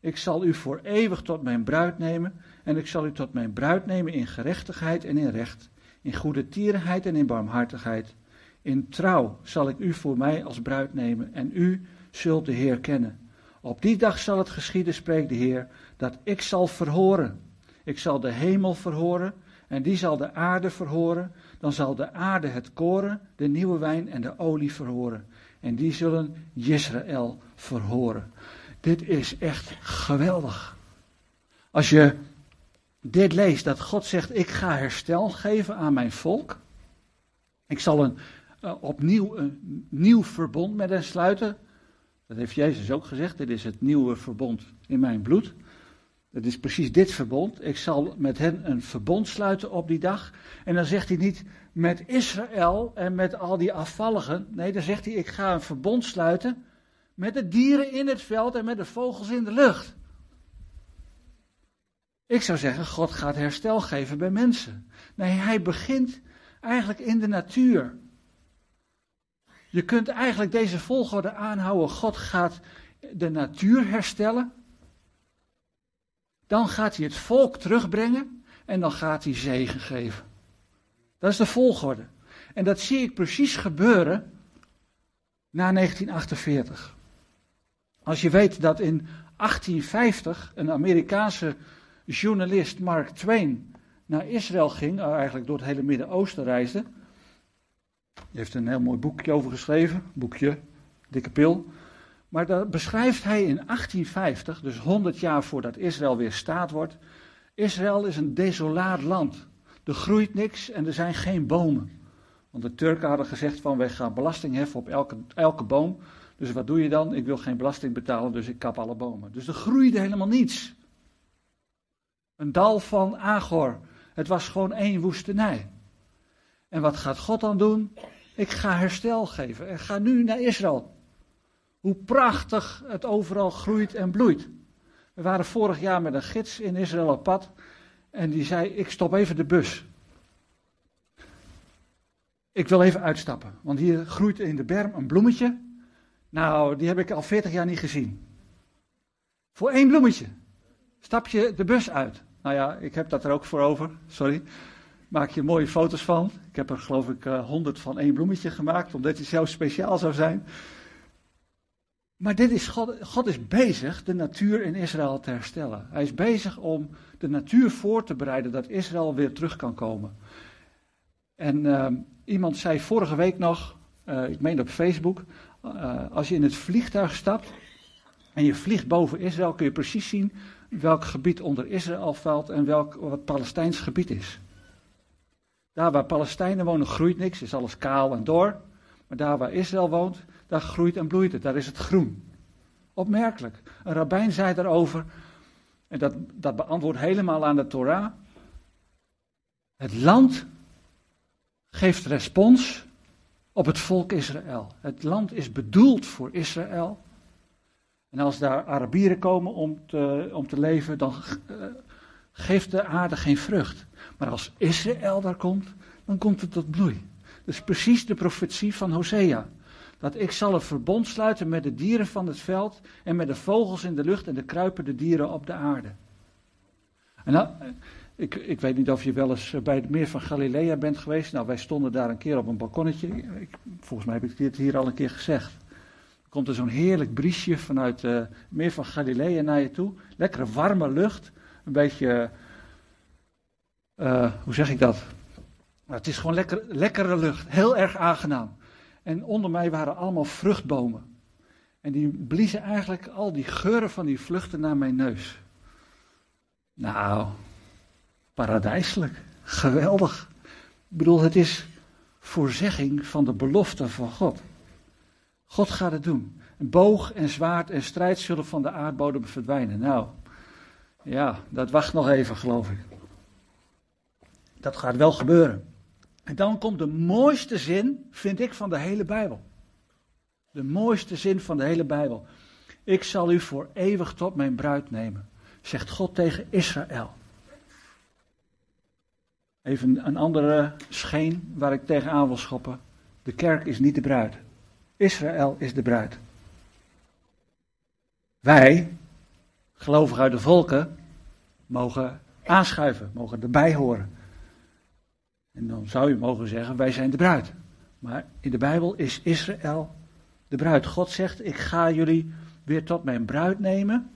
[SPEAKER 1] Ik zal u voor eeuwig tot mijn bruid nemen. En ik zal u tot mijn bruid nemen in gerechtigheid en in recht. In goede tierenheid en in barmhartigheid. In trouw zal ik u voor mij als bruid nemen. En u zult de Heer kennen. Op die dag zal het geschieden, spreekt de Heer, dat ik zal verhoren. Ik zal de hemel verhoren en die zal de aarde verhoren. Dan zal de aarde het koren, de nieuwe wijn en de olie verhoren. En die zullen Israël verhoren. Dit is echt geweldig. Als je dit leest, dat God zegt: Ik ga herstel geven aan mijn volk. Ik zal een, uh, opnieuw een nieuw verbond met hen sluiten. Dat heeft Jezus ook gezegd: Dit is het nieuwe verbond in mijn bloed. Het is precies dit verbond. Ik zal met hen een verbond sluiten op die dag. En dan zegt hij niet met Israël en met al die afvalligen. Nee, dan zegt hij: Ik ga een verbond sluiten met de dieren in het veld en met de vogels in de lucht. Ik zou zeggen: God gaat herstel geven bij mensen. Nee, hij begint eigenlijk in de natuur. Je kunt eigenlijk deze volgorde aanhouden. God gaat de natuur herstellen. Dan gaat hij het volk terugbrengen en dan gaat hij zegen geven. Dat is de volgorde. En dat zie ik precies gebeuren na 1948. Als je weet dat in 1850 een Amerikaanse journalist, Mark Twain, naar Israël ging, eh, eigenlijk door het hele Midden-Oosten reisde. Hij heeft een heel mooi boekje over geschreven, boekje, dikke pil. Maar daar beschrijft hij in 1850, dus 100 jaar voordat Israël weer staat wordt. Israël is een desolaat land. Er groeit niks en er zijn geen bomen. Want de Turken hadden gezegd van wij gaan belasting heffen op elke, elke boom. Dus wat doe je dan? Ik wil geen belasting betalen, dus ik kap alle bomen. Dus er groeide helemaal niets. Een dal van Agor. Het was gewoon één woestenij. En wat gaat God dan doen? Ik ga herstel geven. En ga nu naar Israël. Hoe prachtig het overal groeit en bloeit. We waren vorig jaar met een gids in Israël op pad. En die zei: Ik stop even de bus. Ik wil even uitstappen. Want hier groeit in de berm een bloemetje. Nou, die heb ik al 40 jaar niet gezien. Voor één bloemetje. Stap je de bus uit. Nou ja, ik heb dat er ook voor over. Sorry. Maak je mooie foto's van. Ik heb er geloof ik eh, honderd van één bloemetje gemaakt. Omdat hij zo speciaal zou zijn. Maar dit is God, God is bezig de natuur in Israël te herstellen. Hij is bezig om de natuur voor te bereiden dat Israël weer terug kan komen. En uh, iemand zei vorige week nog, uh, ik meen op Facebook, uh, als je in het vliegtuig stapt en je vliegt boven Israël, kun je precies zien welk gebied onder Israël valt en welk wat Palestijns gebied is. Daar waar Palestijnen wonen groeit niks, is alles kaal en door. Maar daar waar Israël woont, daar groeit en bloeit het, daar is het groen. Opmerkelijk. Een rabbijn zei daarover, en dat, dat beantwoordt helemaal aan de Torah. Het land geeft respons op het volk Israël. Het land is bedoeld voor Israël. En als daar Arabieren komen om te, om te leven, dan uh, geeft de aarde geen vrucht. Maar als Israël daar komt, dan komt het tot bloei. Dat is precies de profetie van Hosea. Dat ik zal een verbond sluiten met de dieren van het veld en met de vogels in de lucht en de kruipende dieren op de aarde. En nou, ik, ik weet niet of je wel eens bij het meer van Galilea bent geweest. Nou, wij stonden daar een keer op een balkonnetje. Ik, volgens mij heb ik dit hier al een keer gezegd. Er komt er zo'n heerlijk briesje vanuit het uh, meer van Galilea naar je toe. Lekkere warme lucht. Een beetje, uh, hoe zeg ik dat? Nou, het is gewoon lekker, lekkere lucht. Heel erg aangenaam. En onder mij waren allemaal vruchtbomen. En die bliezen eigenlijk al die geuren van die vluchten naar mijn neus. Nou, paradijselijk. Geweldig. Ik bedoel, het is voorzegging van de belofte van God. God gaat het doen. Boog en zwaard en strijd zullen van de aardbodem verdwijnen. Nou, ja, dat wacht nog even, geloof ik. Dat gaat wel gebeuren. En dan komt de mooiste zin, vind ik, van de hele Bijbel. De mooiste zin van de hele Bijbel. Ik zal u voor eeuwig tot mijn bruid nemen, zegt God tegen Israël. Even een andere scheen waar ik tegenaan wil schoppen. De kerk is niet de bruid. Israël is de bruid. Wij, gelovigen uit de volken, mogen aanschuiven, mogen erbij horen. En dan zou je mogen zeggen, wij zijn de bruid. Maar in de Bijbel is Israël de bruid. God zegt, ik ga jullie weer tot mijn bruid nemen.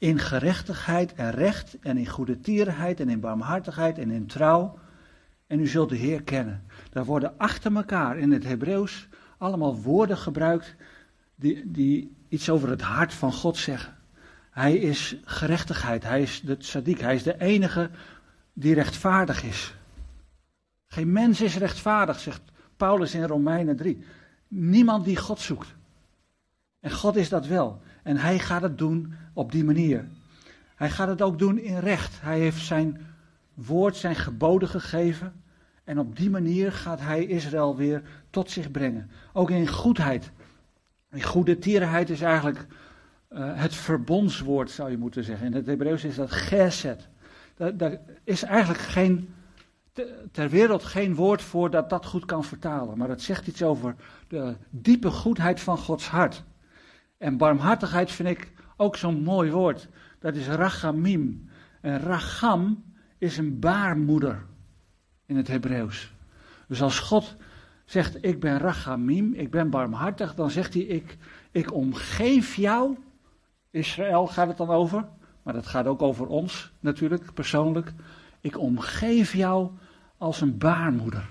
[SPEAKER 1] In gerechtigheid en recht en in goede tierenheid en in barmhartigheid en in trouw. En u zult de Heer kennen. Daar worden achter elkaar in het Hebreeuws allemaal woorden gebruikt die, die iets over het hart van God zeggen. Hij is gerechtigheid, hij is de tzaddik, hij is de enige die rechtvaardig is. Geen mens is rechtvaardig, zegt Paulus in Romeinen 3. Niemand die God zoekt. En God is dat wel. En hij gaat het doen op die manier. Hij gaat het ook doen in recht. Hij heeft zijn woord, zijn geboden gegeven. En op die manier gaat hij Israël weer tot zich brengen. Ook in goedheid. In goede tierenheid is eigenlijk uh, het verbondswoord, zou je moeten zeggen. In het Hebreeuws is dat geset. Daar, is eigenlijk geen, ter wereld geen woord voor dat dat goed kan vertalen. Maar het zegt iets over de diepe goedheid van Gods hart. En barmhartigheid vind ik ook zo'n mooi woord. Dat is rachamim. En racham is een baarmoeder in het Hebreeuws. Dus als God zegt, ik ben rachamim, ik ben barmhartig, dan zegt hij, ik, ik omgeef jou. Israël gaat het dan over, maar dat gaat ook over ons natuurlijk, persoonlijk. Ik omgeef jou als een baarmoeder.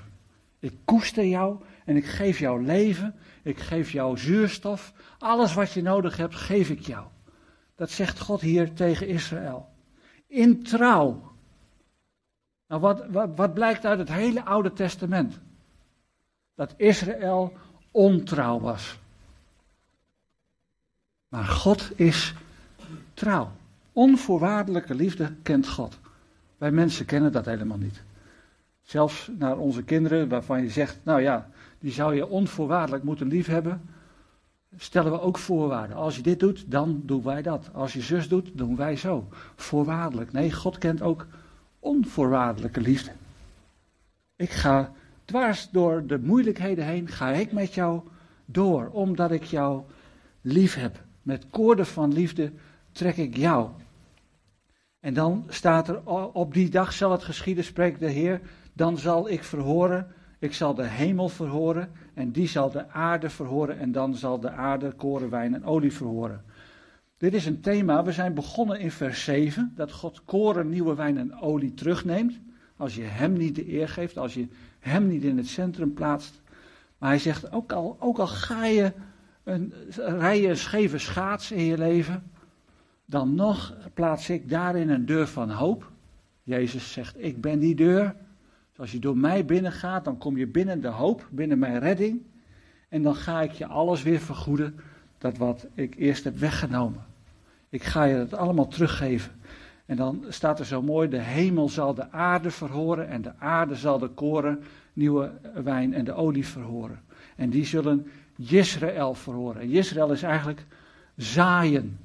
[SPEAKER 1] Ik koester jou en ik geef jou leven, ik geef jou zuurstof. Alles wat je nodig hebt, geef ik jou. Dat zegt God hier tegen Israël. In trouw. Nou, wat, wat, blijkt uit het hele Oude Testament? Dat Israël ontrouw was. Maar God is trouw. Onvoorwaardelijke liefde kent God. Wij mensen kennen dat helemaal niet. Zelfs naar onze kinderen, waarvan je zegt, nou ja, die zou je onvoorwaardelijk moeten liefhebben, stellen we ook voorwaarden. Als je dit doet, dan doen wij dat. Als je zus doet, doen wij zo. Voorwaardelijk. Nee, God kent ook onvoorwaardelijke liefde. Ik ga dwars door de moeilijkheden heen, ga ik met jou door, omdat ik jou lief heb. Met koorden van liefde trek ik jou. En dan staat er, op die dag zal het geschieden, spreekt de Heer, dan zal ik verhoren, ik zal de hemel verhoren en die zal de aarde verhoren en dan zal de aarde koren, wijn en olie verhoren. Dit is een thema, we zijn begonnen in vers 7, dat God koren, nieuwe wijn en olie terugneemt. Als je hem niet de eer geeft, als je hem niet in het centrum plaatst. Maar hij zegt, ook al, ook al ga je een, rij je een scheve schaats in je leven, dan nog plaats ik daarin een deur van hoop. Jezus zegt, ik ben die deur. Als je door mij binnen gaat, dan kom je binnen de hoop, binnen mijn redding. En dan ga ik je alles weer vergoeden, dat wat ik eerst heb weggenomen. Ik ga je dat allemaal teruggeven. En dan staat er zo mooi, de hemel zal de aarde verhoren en de aarde zal de koren, nieuwe wijn en de olie verhoren. En die zullen Israël verhoren. En Israël is eigenlijk zaaien.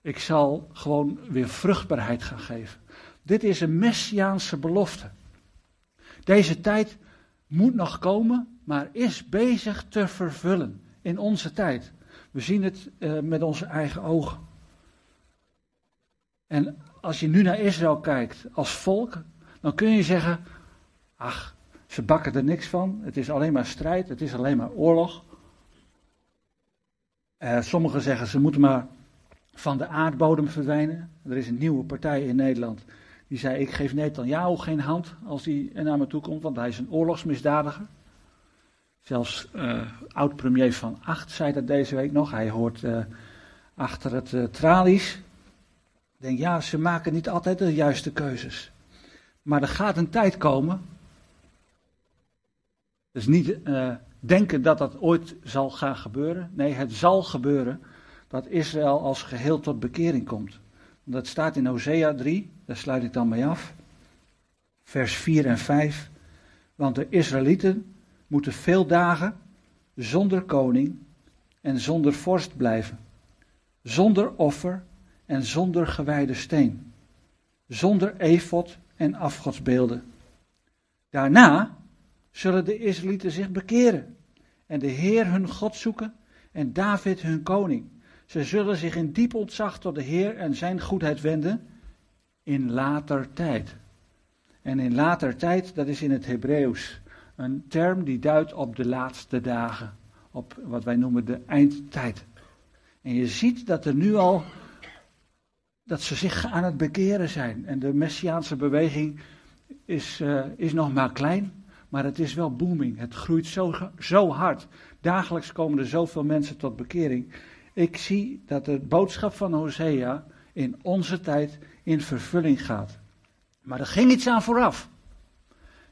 [SPEAKER 1] Ik zal gewoon weer vruchtbaarheid gaan geven. Dit is een messiaanse belofte. Deze tijd moet nog komen, maar is bezig te vervullen in onze tijd. We zien het uh, met onze eigen ogen. En als je nu naar Israël kijkt als volk, dan kun je zeggen: ach, ze bakken er niks van. Het is alleen maar strijd, het is alleen maar oorlog. Uh, sommigen zeggen ze moeten maar van de aardbodem verdwijnen. Er is een nieuwe partij in Nederland die zei: Ik geef Netanyahu geen hand als hij naar me toe komt, want hij is een oorlogsmisdadiger. Zelfs uh, oud-premier van Acht zei dat deze week nog. Hij hoort uh, achter het uh, tralies. Ik denk, ja, ze maken niet altijd de juiste keuzes. Maar er gaat een tijd komen. Dus niet denken dat dat ooit zal gaan gebeuren. Nee, het zal gebeuren dat Israël als geheel tot bekering komt. Dat staat in Hosea 3, daar sluit ik dan mee af. Vers 4 en 5. Want de Israëlieten moeten veel dagen zonder koning en zonder vorst blijven. Zonder offer en zonder gewijde steen. Zonder efot en afgodsbeelden. Daarna zullen de Israëlieten zich bekeren en de Heer hun God zoeken en David hun koning. Ze zullen zich in diep ontzag tot de Heer en zijn goedheid wenden in later tijd. En in later tijd, dat is in het Hebreeuws een term die duidt op de laatste dagen, op wat wij noemen de eindtijd. En je ziet dat er nu al, dat ze zich aan het bekeren zijn. En de Messiaanse beweging is, uh, is nog maar klein, maar het is wel booming. Het groeit zo, zo hard. Dagelijks komen er zoveel mensen tot bekering. Ik zie dat de boodschap van Hosea in onze tijd in vervulling gaat. Maar er ging iets aan vooraf.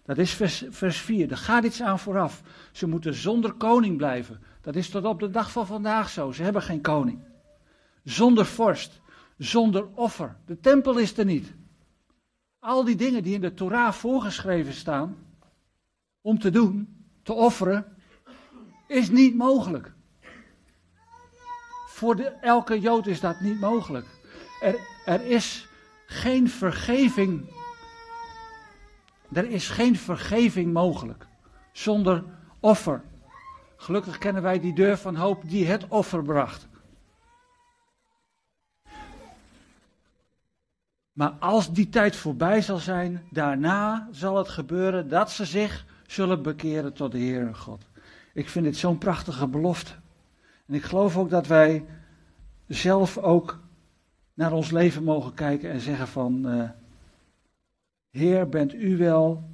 [SPEAKER 1] Dat is vers, vers 4. Er gaat iets aan vooraf. Ze moeten zonder koning blijven. Dat is tot op de dag van vandaag zo. Ze hebben geen koning. Zonder vorst. Zonder offer. De tempel is er niet. Al die dingen die in de Torah voorgeschreven staan. Om te doen, te offeren. Is niet mogelijk. Voor elke Jood is dat niet mogelijk. Er, er is geen vergeving. Er is geen vergeving mogelijk zonder offer. Gelukkig kennen wij die deur van hoop die het offer bracht. Maar als die tijd voorbij zal zijn, daarna zal het gebeuren dat ze zich zullen bekeren tot de Heer God. Ik vind dit zo'n prachtige belofte. En ik geloof ook dat wij zelf ook naar ons leven mogen kijken en zeggen van, uh, Heer, bent u wel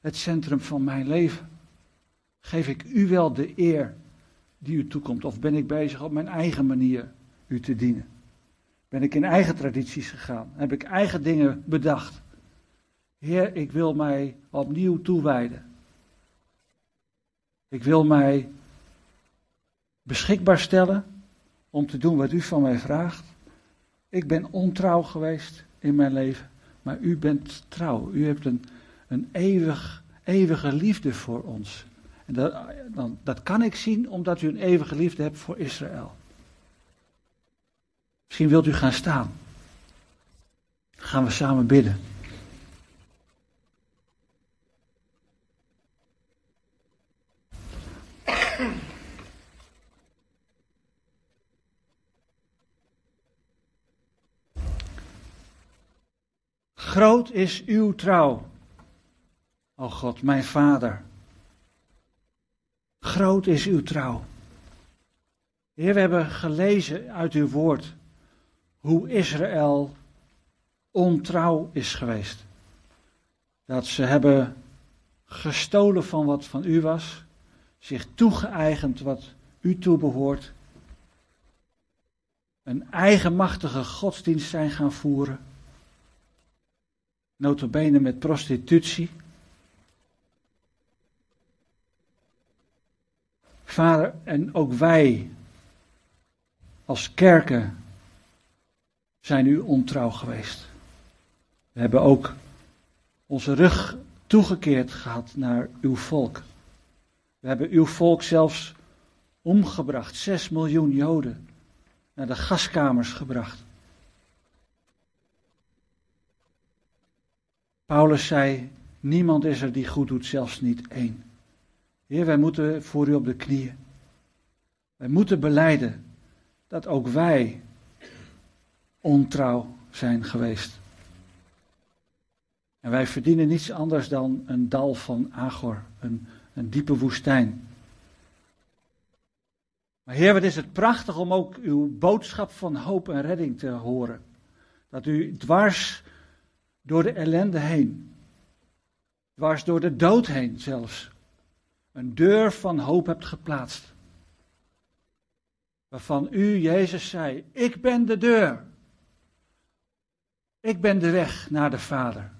[SPEAKER 1] het centrum van mijn leven? Geef ik u wel de eer die u toekomt? Of ben ik bezig op mijn eigen manier u te dienen? Ben ik in eigen tradities gegaan? Heb ik eigen dingen bedacht? Heer, ik wil mij opnieuw toewijden. Ik wil mij beschikbaar stellen om te doen wat u van mij vraagt. Ik ben ontrouw geweest in mijn leven, maar u bent trouw. U hebt een, een eeuwig, eeuwige liefde voor ons. En dat, dan, dat kan ik zien omdat u een eeuwige liefde hebt voor Israël. Misschien wilt u gaan staan. Gaan we samen bidden. Groot is uw trouw, o God, mijn Vader. Groot is uw trouw. Heer, we hebben gelezen uit uw woord hoe Israël ontrouw is geweest. Dat ze hebben gestolen van wat van u was, zich toegeëigend wat u toebehoort, een eigenmachtige godsdienst zijn gaan voeren, notabene met prostitutie. Vader, en ook wij als kerken zijn u ontrouw geweest. We hebben ook onze rug toegekeerd gehad naar uw volk. We hebben uw volk zelfs omgebracht, zes miljoen Joden, naar de gaskamers gebracht. Paulus zei, niemand is er die goed doet, zelfs niet één. Heer, wij moeten voor u op de knieën. Wij moeten beleiden dat ook wij ontrouw zijn geweest. En wij verdienen niets anders dan een dal van Agor, een, een diepe woestijn. Maar Heer, wat is het prachtig om ook uw boodschap van hoop en redding te horen. Dat u dwars door de ellende heen, dwars door de dood heen zelfs, een deur van hoop hebt geplaatst. Waarvan u, Jezus, zei: Ik ben de deur. Ik ben de weg naar de Vader.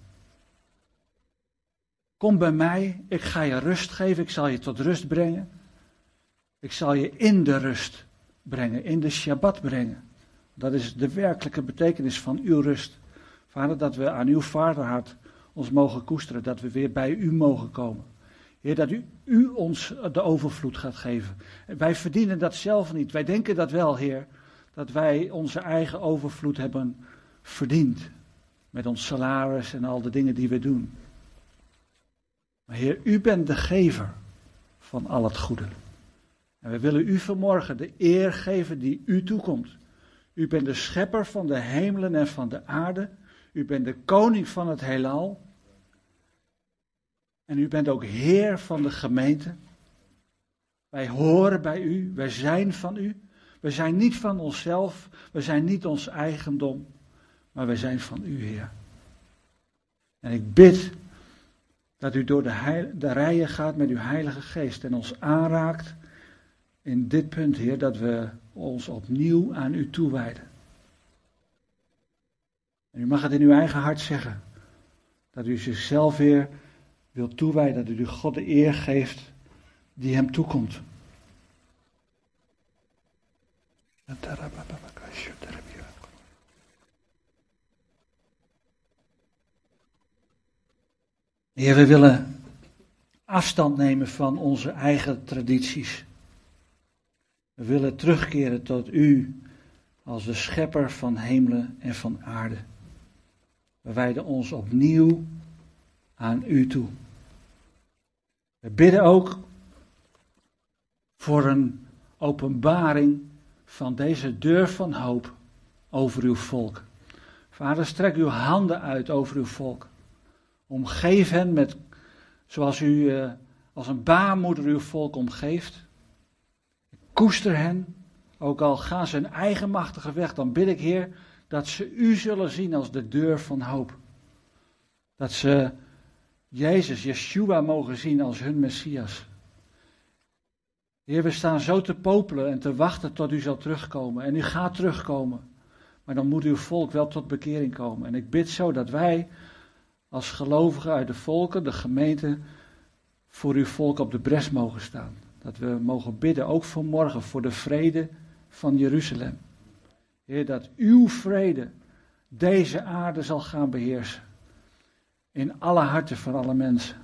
[SPEAKER 1] Kom bij mij, ik ga je rust geven, ik zal je tot rust brengen. Ik zal je in de rust brengen, in de Shabbat brengen. Dat is de werkelijke betekenis van uw rust. Vader, dat we aan uw vaderhart ons mogen koesteren, dat we weer bij u mogen komen. Heer, dat u, u ons de overvloed gaat geven. Wij verdienen dat zelf niet. Wij denken dat wel, Heer, dat wij onze eigen overvloed hebben verdiend. Met ons salaris en al de dingen die we doen. Maar Heer, u bent de gever van al het goede. En we willen u vanmorgen de eer geven die u toekomt. U bent de schepper van de hemelen en van de aarde. U bent de koning van het heelal. En u bent ook heer van de gemeente. Wij horen bij u, wij zijn van u. We zijn niet van onszelf, we zijn niet ons eigendom, maar wij zijn van u, Heer. En ik bid dat u door de, de rijen gaat met uw Heilige Geest en ons aanraakt in dit punt, Heer, dat we ons opnieuw aan u toewijden. En u mag het in uw eigen hart zeggen, dat u zichzelf weer wilt toewijden, dat u God de eer geeft die hem toekomt. Heer, we willen afstand nemen van onze eigen tradities. We willen terugkeren tot U als de schepper van hemelen en van aarde. We wijden ons opnieuw aan U toe. We bidden ook voor een openbaring van deze deur van hoop over uw volk. Vader, strek uw handen uit over uw volk. Omgeef hen met, zoals u uh, als een baarmoeder uw volk omgeeft. Koester hen, ook al gaan ze een eigenmachtige weg, dan bid ik, Heer, dat ze u zullen zien als de deur van hoop. Dat ze Jezus, Yeshua mogen zien als hun Messias. Heer, we staan zo te popelen en te wachten tot u zal terugkomen. En u gaat terugkomen. Maar dan moet uw volk wel tot bekering komen. En ik bid zo dat wij als gelovigen uit de volken, de gemeente, voor uw volk op de bres mogen staan. Dat we mogen bidden, ook voor morgen, voor de vrede van Jeruzalem. Heer, dat uw vrede deze aarde zal gaan beheersen. In alle harten van alle mensen.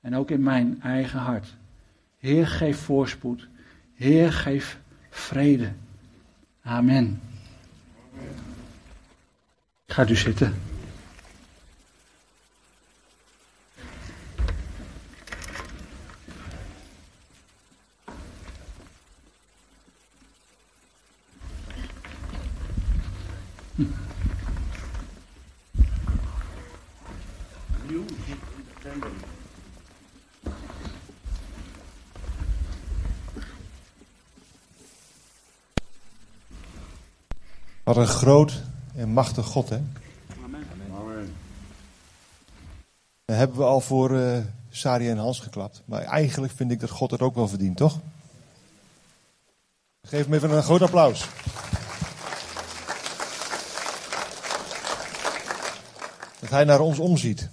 [SPEAKER 1] En ook in mijn eigen hart. Heer, geef voorspoed. Heer, geef vrede. Amen. Gaat u zitten.
[SPEAKER 2] Wat een groot en machtig God, hè?
[SPEAKER 1] Amen.
[SPEAKER 2] Amen. hebben we al voor uh, Sari en Hans geklapt. Maar eigenlijk vind ik dat God het ook wel verdient, toch? Geef hem even een groot applaus. Dat hij naar ons omziet.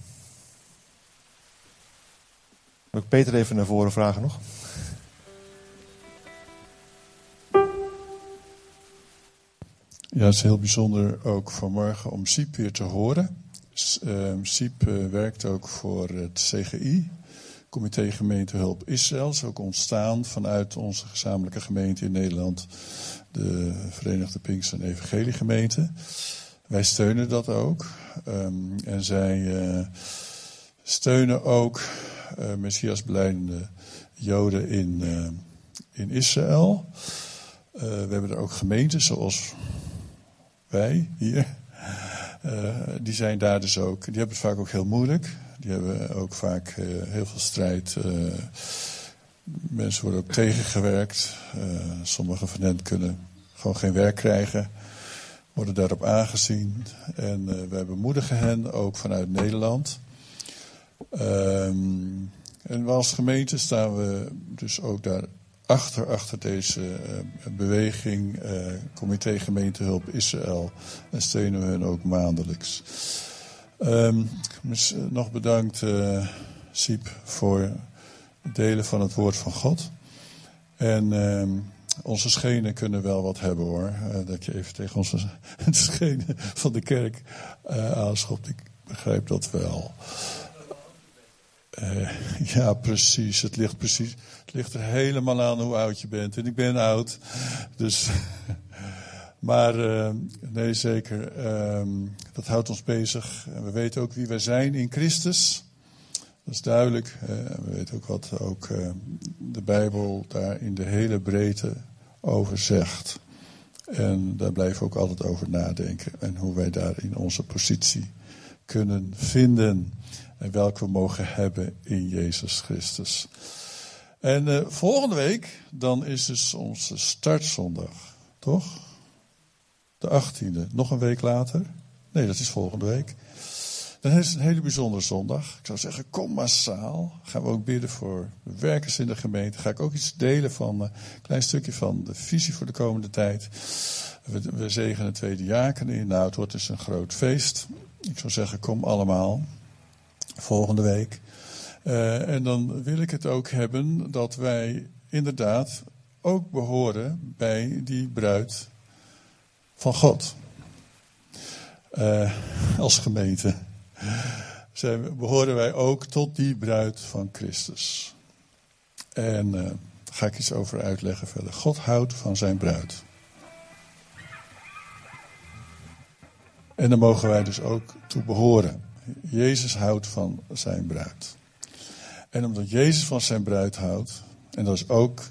[SPEAKER 2] Moet ik Peter even naar voren vragen nog?
[SPEAKER 3] Ja, het is heel bijzonder ook vanmorgen om Siep weer te horen. Uh, Siep uh, werkt ook voor het CGI, Comité Gemeentehulp Israël. is ook ontstaan vanuit onze gezamenlijke gemeente in Nederland, de Verenigde Pinkster en Evangelie Gemeente. Wij steunen dat ook. Um, en zij uh, steunen ook uh, Messias Joden in, in Israël. we hebben er ook gemeenten zoals hier. die zijn daar dus ook. Die hebben het vaak ook heel moeilijk. Die hebben ook vaak heel veel strijd. mensen worden ook tegengewerkt. sommige van hen kunnen gewoon geen werk krijgen worden daarop aangezien. En uh, wij bemoedigen hen ook vanuit Nederland. Um, en als gemeente staan we dus ook daar achter, achter deze uh, beweging, uh, Comité Gemeentehulp Israël. En steunen we hen ook maandelijks. Um, nog bedankt, Siep, voor het delen van het woord van God. En um, onze schenen kunnen wel wat hebben hoor. Dat je even tegen onze (laughs) schenen van de kerk aanschopt. Ik begrijp dat wel. Uh, (laughs) ja, precies. Het ligt precies. Het ligt er helemaal aan hoe oud je bent. En ik ben oud. Dus. (laughs) maar nee, zeker. Um, dat houdt ons bezig. En we weten ook wie wij zijn in Christus. Dat is duidelijk. we weten ook wat ook de Bijbel daar in de hele breedte over zegt. En daar blijven we ook altijd over nadenken. En hoe wij daar in onze positie kunnen vinden. En welke we mogen hebben in Jezus Christus. En uh, volgende week, dan is dus onze startzondag. Toch? De 18e. Nog een week later? Nee, dat is volgende week. Dan is het een hele bijzondere zondag. Ik zou zeggen, kom massaal. Gaan we ook bidden voor werkers in de gemeente. Ga ik ook iets delen van een klein stukje van de visie voor de komende tijd. We, we zegenen de tweede jaken in. Nou, het wordt dus een groot feest. Ik zou zeggen, kom allemaal. Volgende week. Uh, en dan wil ik het ook hebben dat wij inderdaad ook behoren bij die bruid van God. Uh, als gemeente behoren wij ook tot die bruid van Christus. En daar ga ik iets over uitleggen verder. God houdt van zijn bruid. En daar mogen wij dus ook toe behoren. Jezus houdt van zijn bruid. En omdat Jezus van zijn bruid houdt, en dat is ook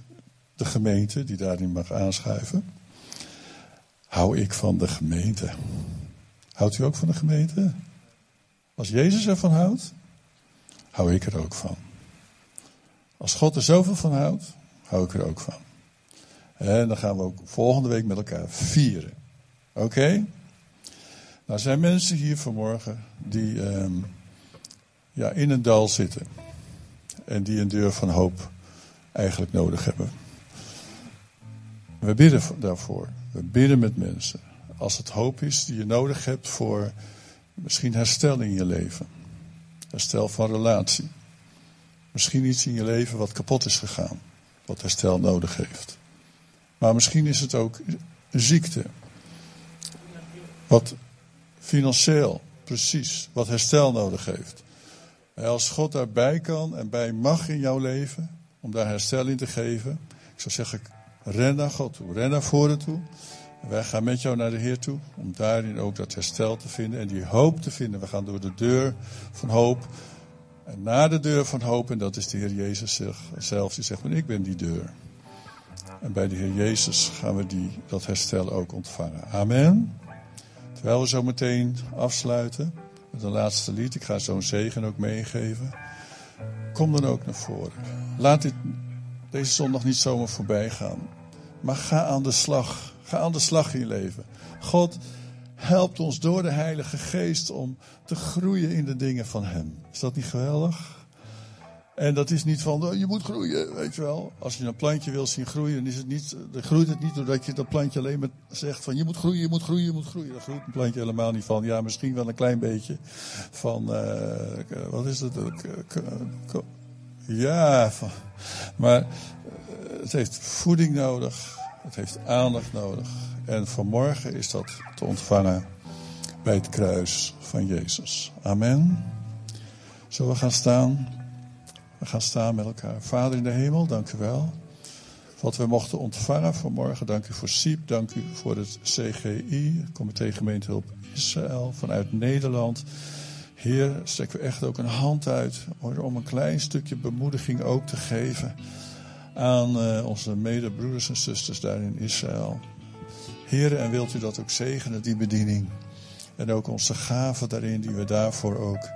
[SPEAKER 3] de gemeente die daarin mag aanschuiven, hou ik van de gemeente. Houdt u ook van de gemeente? Als Jezus ervan houdt, hou ik er ook van. Als God er zoveel van houdt, hou ik er ook van. En dan gaan we ook volgende week met elkaar vieren. Oké? Nou, er zijn mensen hier vanmorgen die um, ja, in een dal zitten. En die een deur van hoop eigenlijk nodig hebben. We bidden daarvoor. We bidden met mensen. Als het hoop is die je nodig hebt voor Misschien herstel in je leven. Herstel van relatie. Misschien iets in je leven wat kapot is gegaan. Wat herstel nodig heeft. Maar misschien is het ook ziekte. Wat financieel, precies, wat herstel nodig heeft. En als God daarbij kan en bij mag in jouw leven, om daar herstel in te geven. Ik zou zeggen, ren naar God toe, ren naar voren toe. Wij gaan met jou naar de Heer toe, om daarin ook dat herstel te vinden en die hoop te vinden. We gaan door de deur van hoop. En naar de deur van hoop, en dat is de Heer Jezus zelf, die zegt, ik ben die deur. En bij de Heer Jezus gaan we die, dat herstel ook ontvangen. Amen. Terwijl we zo meteen afsluiten met een laatste lied. Ik ga zo'n zegen ook meegeven. Kom dan ook naar voren. Laat dit, deze zondag niet zomaar voorbij gaan. Maar ga aan de slag. Ga aan de slag in je leven. God helpt ons door de Heilige Geest om te groeien in de dingen van Hem. Is dat niet geweldig? En dat is niet van, oh, je moet groeien, weet je wel. Als je een plantje wil zien groeien, dan, is het niet, groeit het niet doordat je dat plantje alleen maar zegt van, je moet groeien, je moet groeien, je moet groeien. Daar groeit een plantje helemaal niet van. Ja, misschien wel een klein beetje van, uh, wat is het? Ja, van, maar eh, het heeft voeding nodig. Het heeft aandacht nodig. En vanmorgen is dat te ontvangen bij het kruis van Jezus. Amen. Zullen we gaan staan? We gaan staan met elkaar. Vader in de hemel, dank u wel. Wat we mochten ontvangen vanmorgen. Dank u voor SIEP. Dank u voor het CGI, Comité Gemeentehulp Israël, vanuit Nederland. Heer, strekken we echt ook een hand uit om een klein stukje bemoediging ook te geven aan uh, onze medebroeders en zusters daar in Israël. Heer, en wilt u dat ook zegenen, die bediening. En ook onze gaven daarin, die we daarvoor ook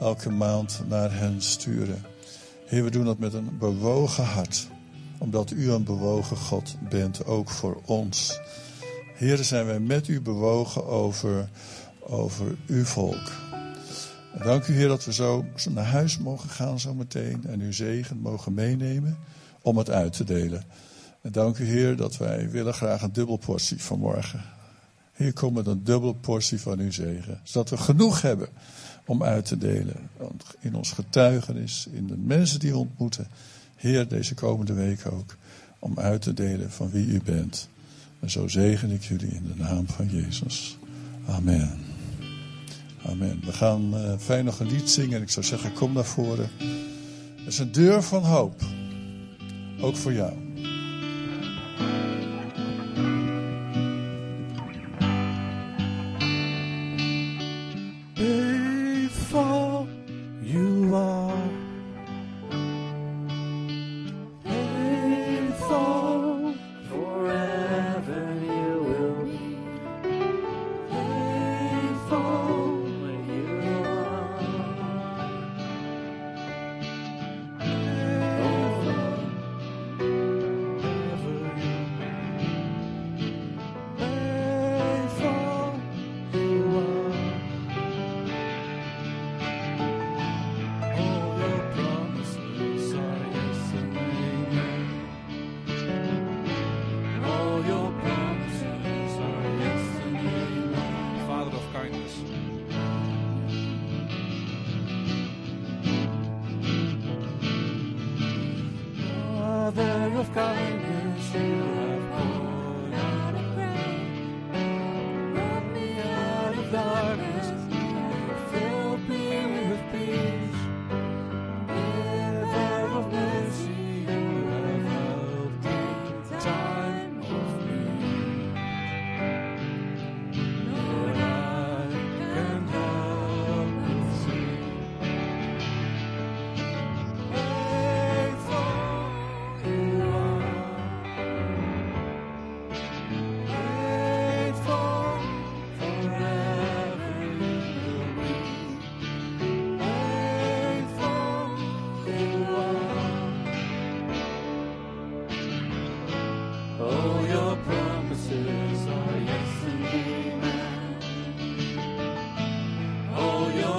[SPEAKER 3] elke maand naar hen sturen. Heer, we doen dat met een bewogen hart. Omdat u een bewogen God bent, ook voor ons. Heer, zijn wij met u bewogen over, over uw volk. Dank u, Heer, dat we zo naar huis mogen gaan zo meteen. En uw zegen mogen meenemen om het uit te delen. En dank u, Heer, dat wij willen graag een dubbel portie vanmorgen. Hier met een dubbel portie van uw zegen. Zodat we genoeg hebben om uit te delen. In ons getuigenis, in de mensen die we ontmoeten. Heer, deze komende week ook. Om uit te delen van wie u bent. En zo zegen ik jullie in de naam van Jezus. Amen. Amen. We gaan uh, fijn nog een lied zingen. En ik zou zeggen, kom naar voren. Het is een deur van hoop. Ook voor jou.